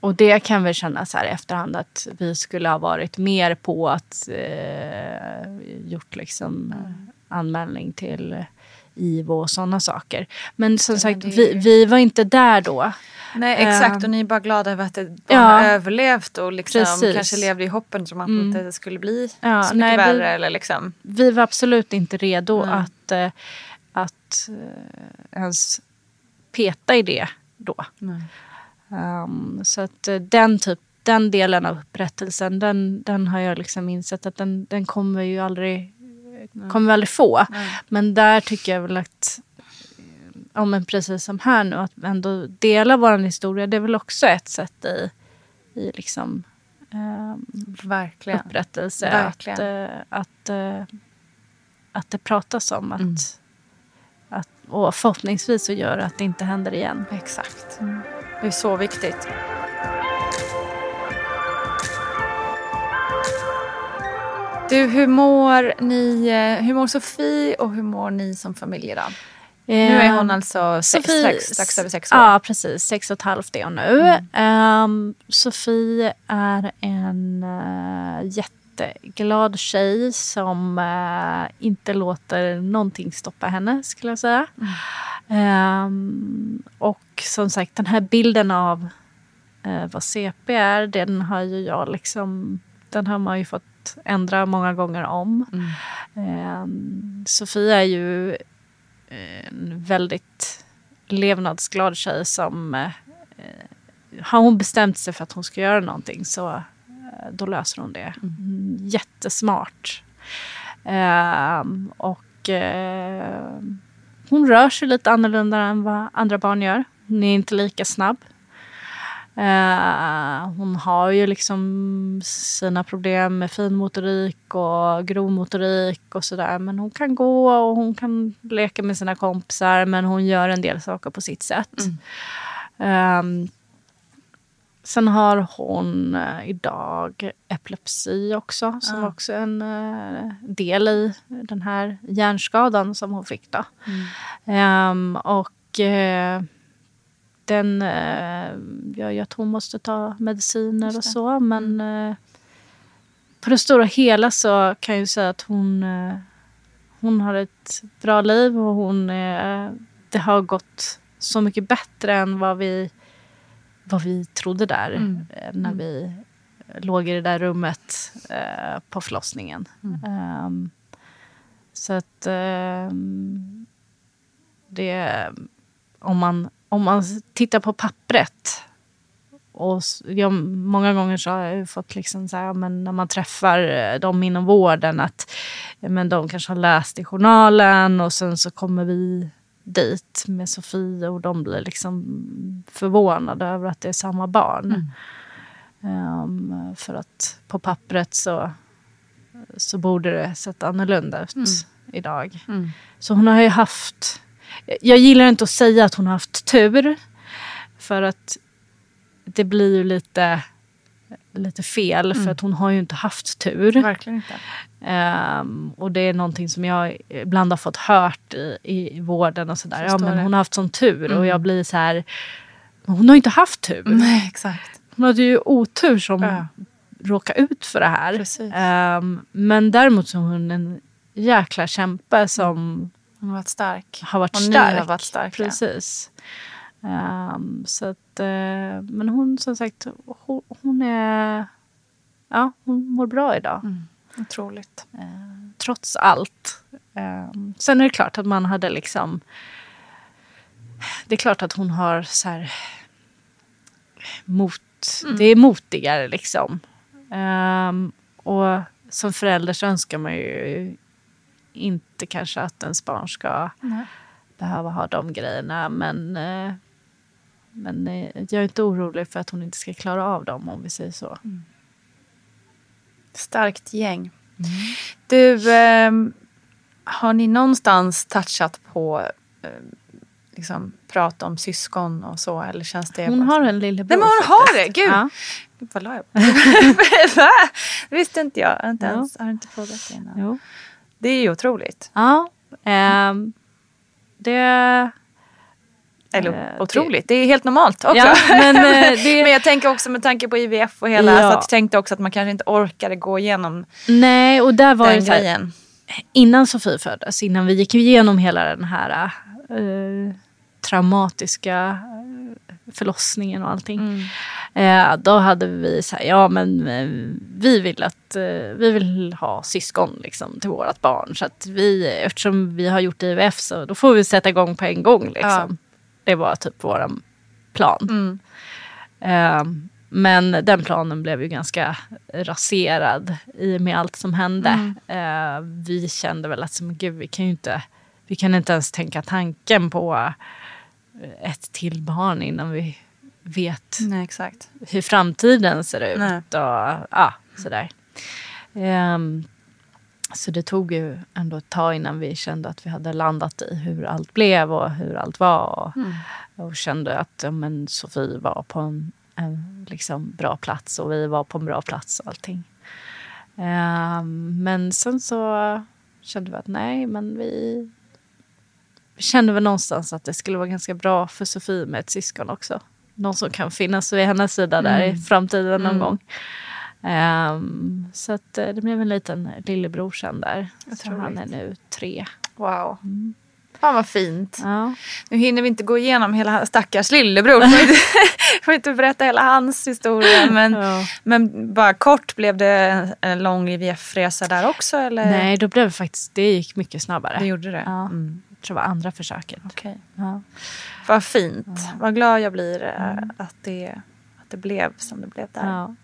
och det kan vi känna så här i efterhand att vi skulle ha varit mer på att eh, gjort liksom Mm. anmälning till IVO och sådana saker. Men som men sagt, det vi, vi var inte där då. Nej exakt Ehm, och ni är bara glada över att barn ja. har överlevt och liksom Precis. kanske levde i hoppen som att Mm. det inte skulle bli Ja, så mycket nej, vi- värre. Eller liksom. Vi var absolut inte redo Nej. att, eh, att eh, ens peta i det då. Um, så att eh, den, typ, den delen av upprättelsen, den, den har jag liksom insett att den, den kommer vi ju aldrig, kommer vi aldrig få. Men där tycker jag väl att, ja men precis som här nu, att ändå dela vår historia, det är väl också ett sätt i, i liksom ehm, Verkligen. upprättelse. Verkligen. Att, eh, att, eh, att det pratas om. Att, Mm. att, och förhoppningsvis så gör det att det inte händer igen. Exakt. Det är så viktigt. Du, hur mår ni, eh, hur mår Sofie och hur mår ni som familj idag? Nu är hon alltså sex, strax, strax över sex år. Ja, precis. Sex och ett halvt är hon nu. Ehm, Sofie är en uh, jätteglad tjej som eh, inte låter någonting stoppa henne, skulle jag säga. Ehm, och som sagt, den här bilden av eh, vad CP är, den har ju jag liksom... Den har man ju fått ändra många gånger om. Ehm, Sofia är ju en väldigt levnadsglad tjej som... Eh, har hon bestämt sig för att hon ska göra någonting så eh, då löser hon det. Mm, jättesmart. Ehm, och eh, hon rör sig lite annorlunda än vad andra barn gör. Hon är inte lika snabb. Eh, hon har ju liksom sina problem med finmotorik och grovmotorik och sådär. Men hon kan gå och hon kan leka med sina kompisar. Men hon gör en del saker på sitt sätt. Ehm, sen har hon eh, idag epilepsi också. Som Ah. också är en eh, del i den här hjärnskadan som hon fick. Då. Ehm, och eh, den eh, gör ju att hon måste ta mediciner och så. Men eh, på det stora hela så kan jag säga att hon, eh, hon har ett bra liv och hon, det har gått så mycket bättre än vad vi, vad vi trodde där eh, när vi låg i det där rummet på förlossningen. Ehm, så att ehm, det, om man, om man tittar på pappret och jag, många gånger så har jag fått liksom så här, men när man träffar eh, dem inom vården att men de kanske har läst i journalen och sen så kommer vi dit med Sofie och de blir liksom förvånade över att det är samma barn. Ehm, för att på pappret så, så borde det sett annorlunda ut idag. Så hon har ju haft... Jag gillar inte att säga att hon har haft tur. För att det blir ju lite, lite fel. För att hon har ju inte haft tur. Verkligen inte. Ehm, och det är någonting som jag ibland har fått hört i, i vården och sådär. Ja, men det. hon har haft sån tur. Och jag blir så här... Hon har ju inte haft tur. Nej, exakt. Hon hade ju otur som Ja. råkade ut för det här. Precis. Ehm, men däremot så är hon en jäkla kämpe som Hon har varit stark. har varit Och stark. har varit starka. Precis. Ehm, så att, eh, men hon som sagt, hon, hon är... Ja, hon mår bra idag. Mm. Otroligt. Trots allt. Ehm, sen är det klart att man hade liksom... Det är klart att hon har så här... Mot, Mm. Det är motigare liksom. Ehm, och som förälder så önskar man ju inte kanske att ens barn ska Nej. behöva ha de grejerna. Men, eh, men eh, jag är inte orolig för att hon inte ska klara av dem om vi säger så. Starkt gäng. Du, eh, har ni någonstans touchat på eh, liksom, prata om syskon och så? Eller känns det Hon bara- har en lillebror. Nej, men hon har det! Gud! Ja. Vad la jag? Det visste inte jag. Inte, ens, har inte frågat det innan. Jo. Det är ju otroligt. Ja. ehm, det... Eller Eh, otroligt. Det är helt normalt också. Ja, men, eh, det- men jag tänker också med tanke på IVF och hela. Ja. Så att jag tänkte också att man kanske inte orkade gå igenom Nej, och där var den det här, grejen. innan Sofie föddes, innan vi gick igenom hela den här eh, traumatiska eh, förlossningen och allting. Eh, då hade vi så här, ja men eh, vi vill att eh, vi vill ha syskon liksom, till vårt barn. Så att vi, eftersom vi har gjort IVF så då får vi sätta igång på en gång. Liksom. Det var typ vår plan. Eh, men den planen blev ju ganska raserad i och med allt som hände. Eh, vi kände väl att men gud, vi kan ju inte, vi kan inte ens tänka tanken på ett till barn innan vi vet Nej, hur framtiden ser ut. Nej. Och, ja, sådär. Ehm, så det tog ju ändå ett tag innan vi kände att vi hade landat i hur allt blev och hur allt var. Och, och kände att ja, men Sofie var på en, en liksom bra plats och vi var på en bra plats och allting. Ehm, men sen så kände vi att nej, men vi, vi kände väl någonstans att det skulle vara ganska bra för Sofie med ett syskon också. Någon som kan finnas vid hennes sida där i framtiden någon gång. Ehm, så att eh, det blev en liten lillebror sen där. Så han är nu tre. Wow. Fan vad fint. Ja. Nu hinner vi inte gå igenom hela stackars lillebror. Får inte, får inte berätta hela hans historia. Men, Ja. men bara kort, blev det en lång IVF-resa där också? Eller? Nej, då blev det faktiskt, det gick mycket snabbare. Det gjorde det? Ja. Mm. Jag tror det var andra försöket. Okej. Ja. Vad fint. Vad glad jag blir eh, att, det, att det blev som det blev där. Ja.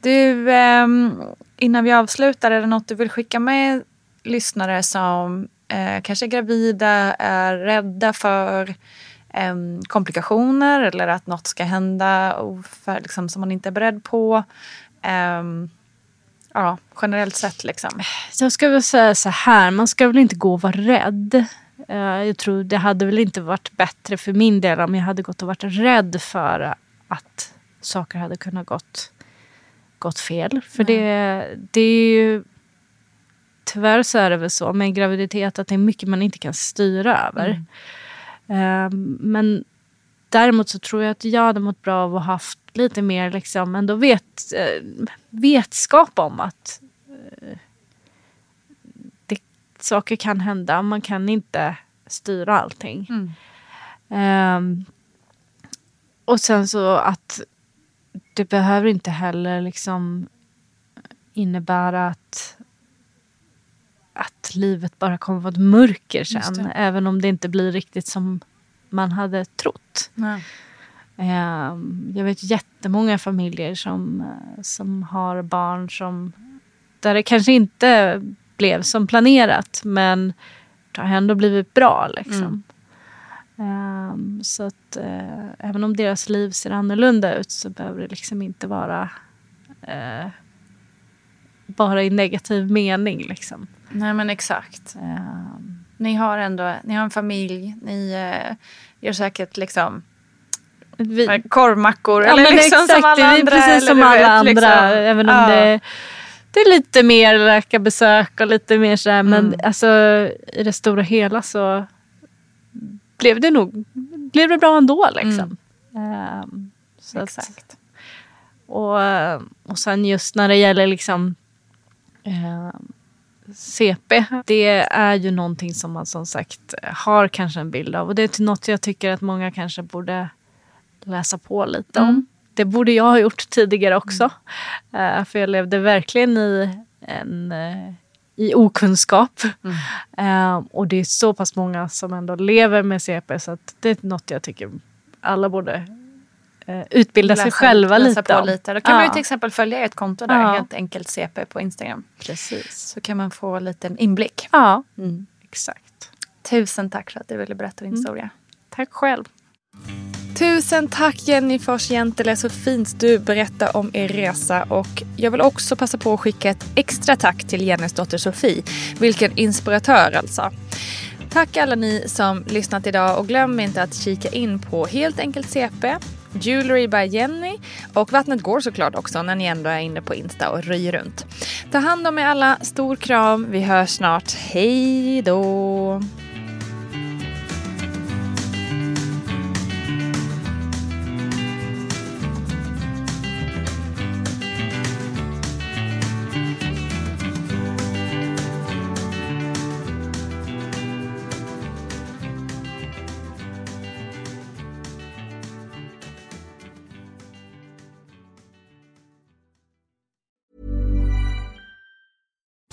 Du, ehm, innan vi avslutar, är det något du vill skicka med lyssnare som eh, kanske är gravida, är rädda för em, komplikationer eller att något ska hända för, liksom, som man inte är beredd på? Em, ja, generellt sett liksom. Jag ska väl säga så här, man ska väl inte gå och vara rädd. Eh, Jag tror det hade väl inte varit bättre för min del om jag hade gått och varit rädd för att saker hade kunnat gått, gått fel. För det, det är ju... Tyvärr så är det väl så med en graviditet att det är mycket man inte kan styra över. Eh, Men däremot så tror jag att jag hade mått bra av att ha haft lite mer liksom, ändå vet, eh, vetskap om att saker kan hända. Man kan inte styra allting. Ehm, och sen så att det behöver inte heller liksom innebära att, att livet bara kommer vara ett mörker sen. Även om det inte blir riktigt som man hade trott. Nej. Ehm, Jag vet jättemånga familjer som, som har barn som där det kanske inte blev som planerat men det har ändå blivit bra. Liksom. Ehm, så att eh, även om deras liv ser annorlunda ut så behöver det liksom inte vara eh, bara i negativ mening. Liksom. Nej men exakt. Ehm, Ni har ändå ni har en familj, ni eh, gör säkert liksom vi, korvmackor. Ja, eller liksom exakt, som alla andra. precis eller som alla vet, andra. liksom. Även om Ja. det, det är lite mer läkarbesök och lite mer så här. Men Mm. alltså, i det stora hela så blev det nog blev det bra ändå. Liksom. Ehm, så att, Mm. Exakt. och, och sen just när det gäller liksom eh, CP. Det är ju någonting som man som sagt har kanske en bild av. Och det är något jag tycker att många kanske borde läsa på lite om. Det borde jag ha gjort tidigare också. Eh, för jag levde verkligen i en eh, i okunskap. Eh, och det är så pass många som ändå lever med CP så att det är något jag tycker alla borde utbilda sig själva läsa lite på lite. Då kan Ja. man ju till exempel följa ert konto där, Ja. helt enkelt CP på Instagram. Precis. Så kan man få en liten inblick. Ja, Mm. exakt. Tusen tack för att du ville berätta din Mm. historia. Tack själv. Tusen tack Jenny Fors Jentele, så fint du berättar om er resa. Och jag vill också passa på att skicka ett extra tack till Jennys dotter Sofie. Vilken inspiratör alltså. Tack alla ni som lyssnat idag och glöm inte att kika in på Helt enkelt CP, Jewelry by Jenny och Vattnet går såklart också när ni ändå är inne på Insta och röjer runt. Ta hand om er alla, stor kram, vi hörs snart. Hej då!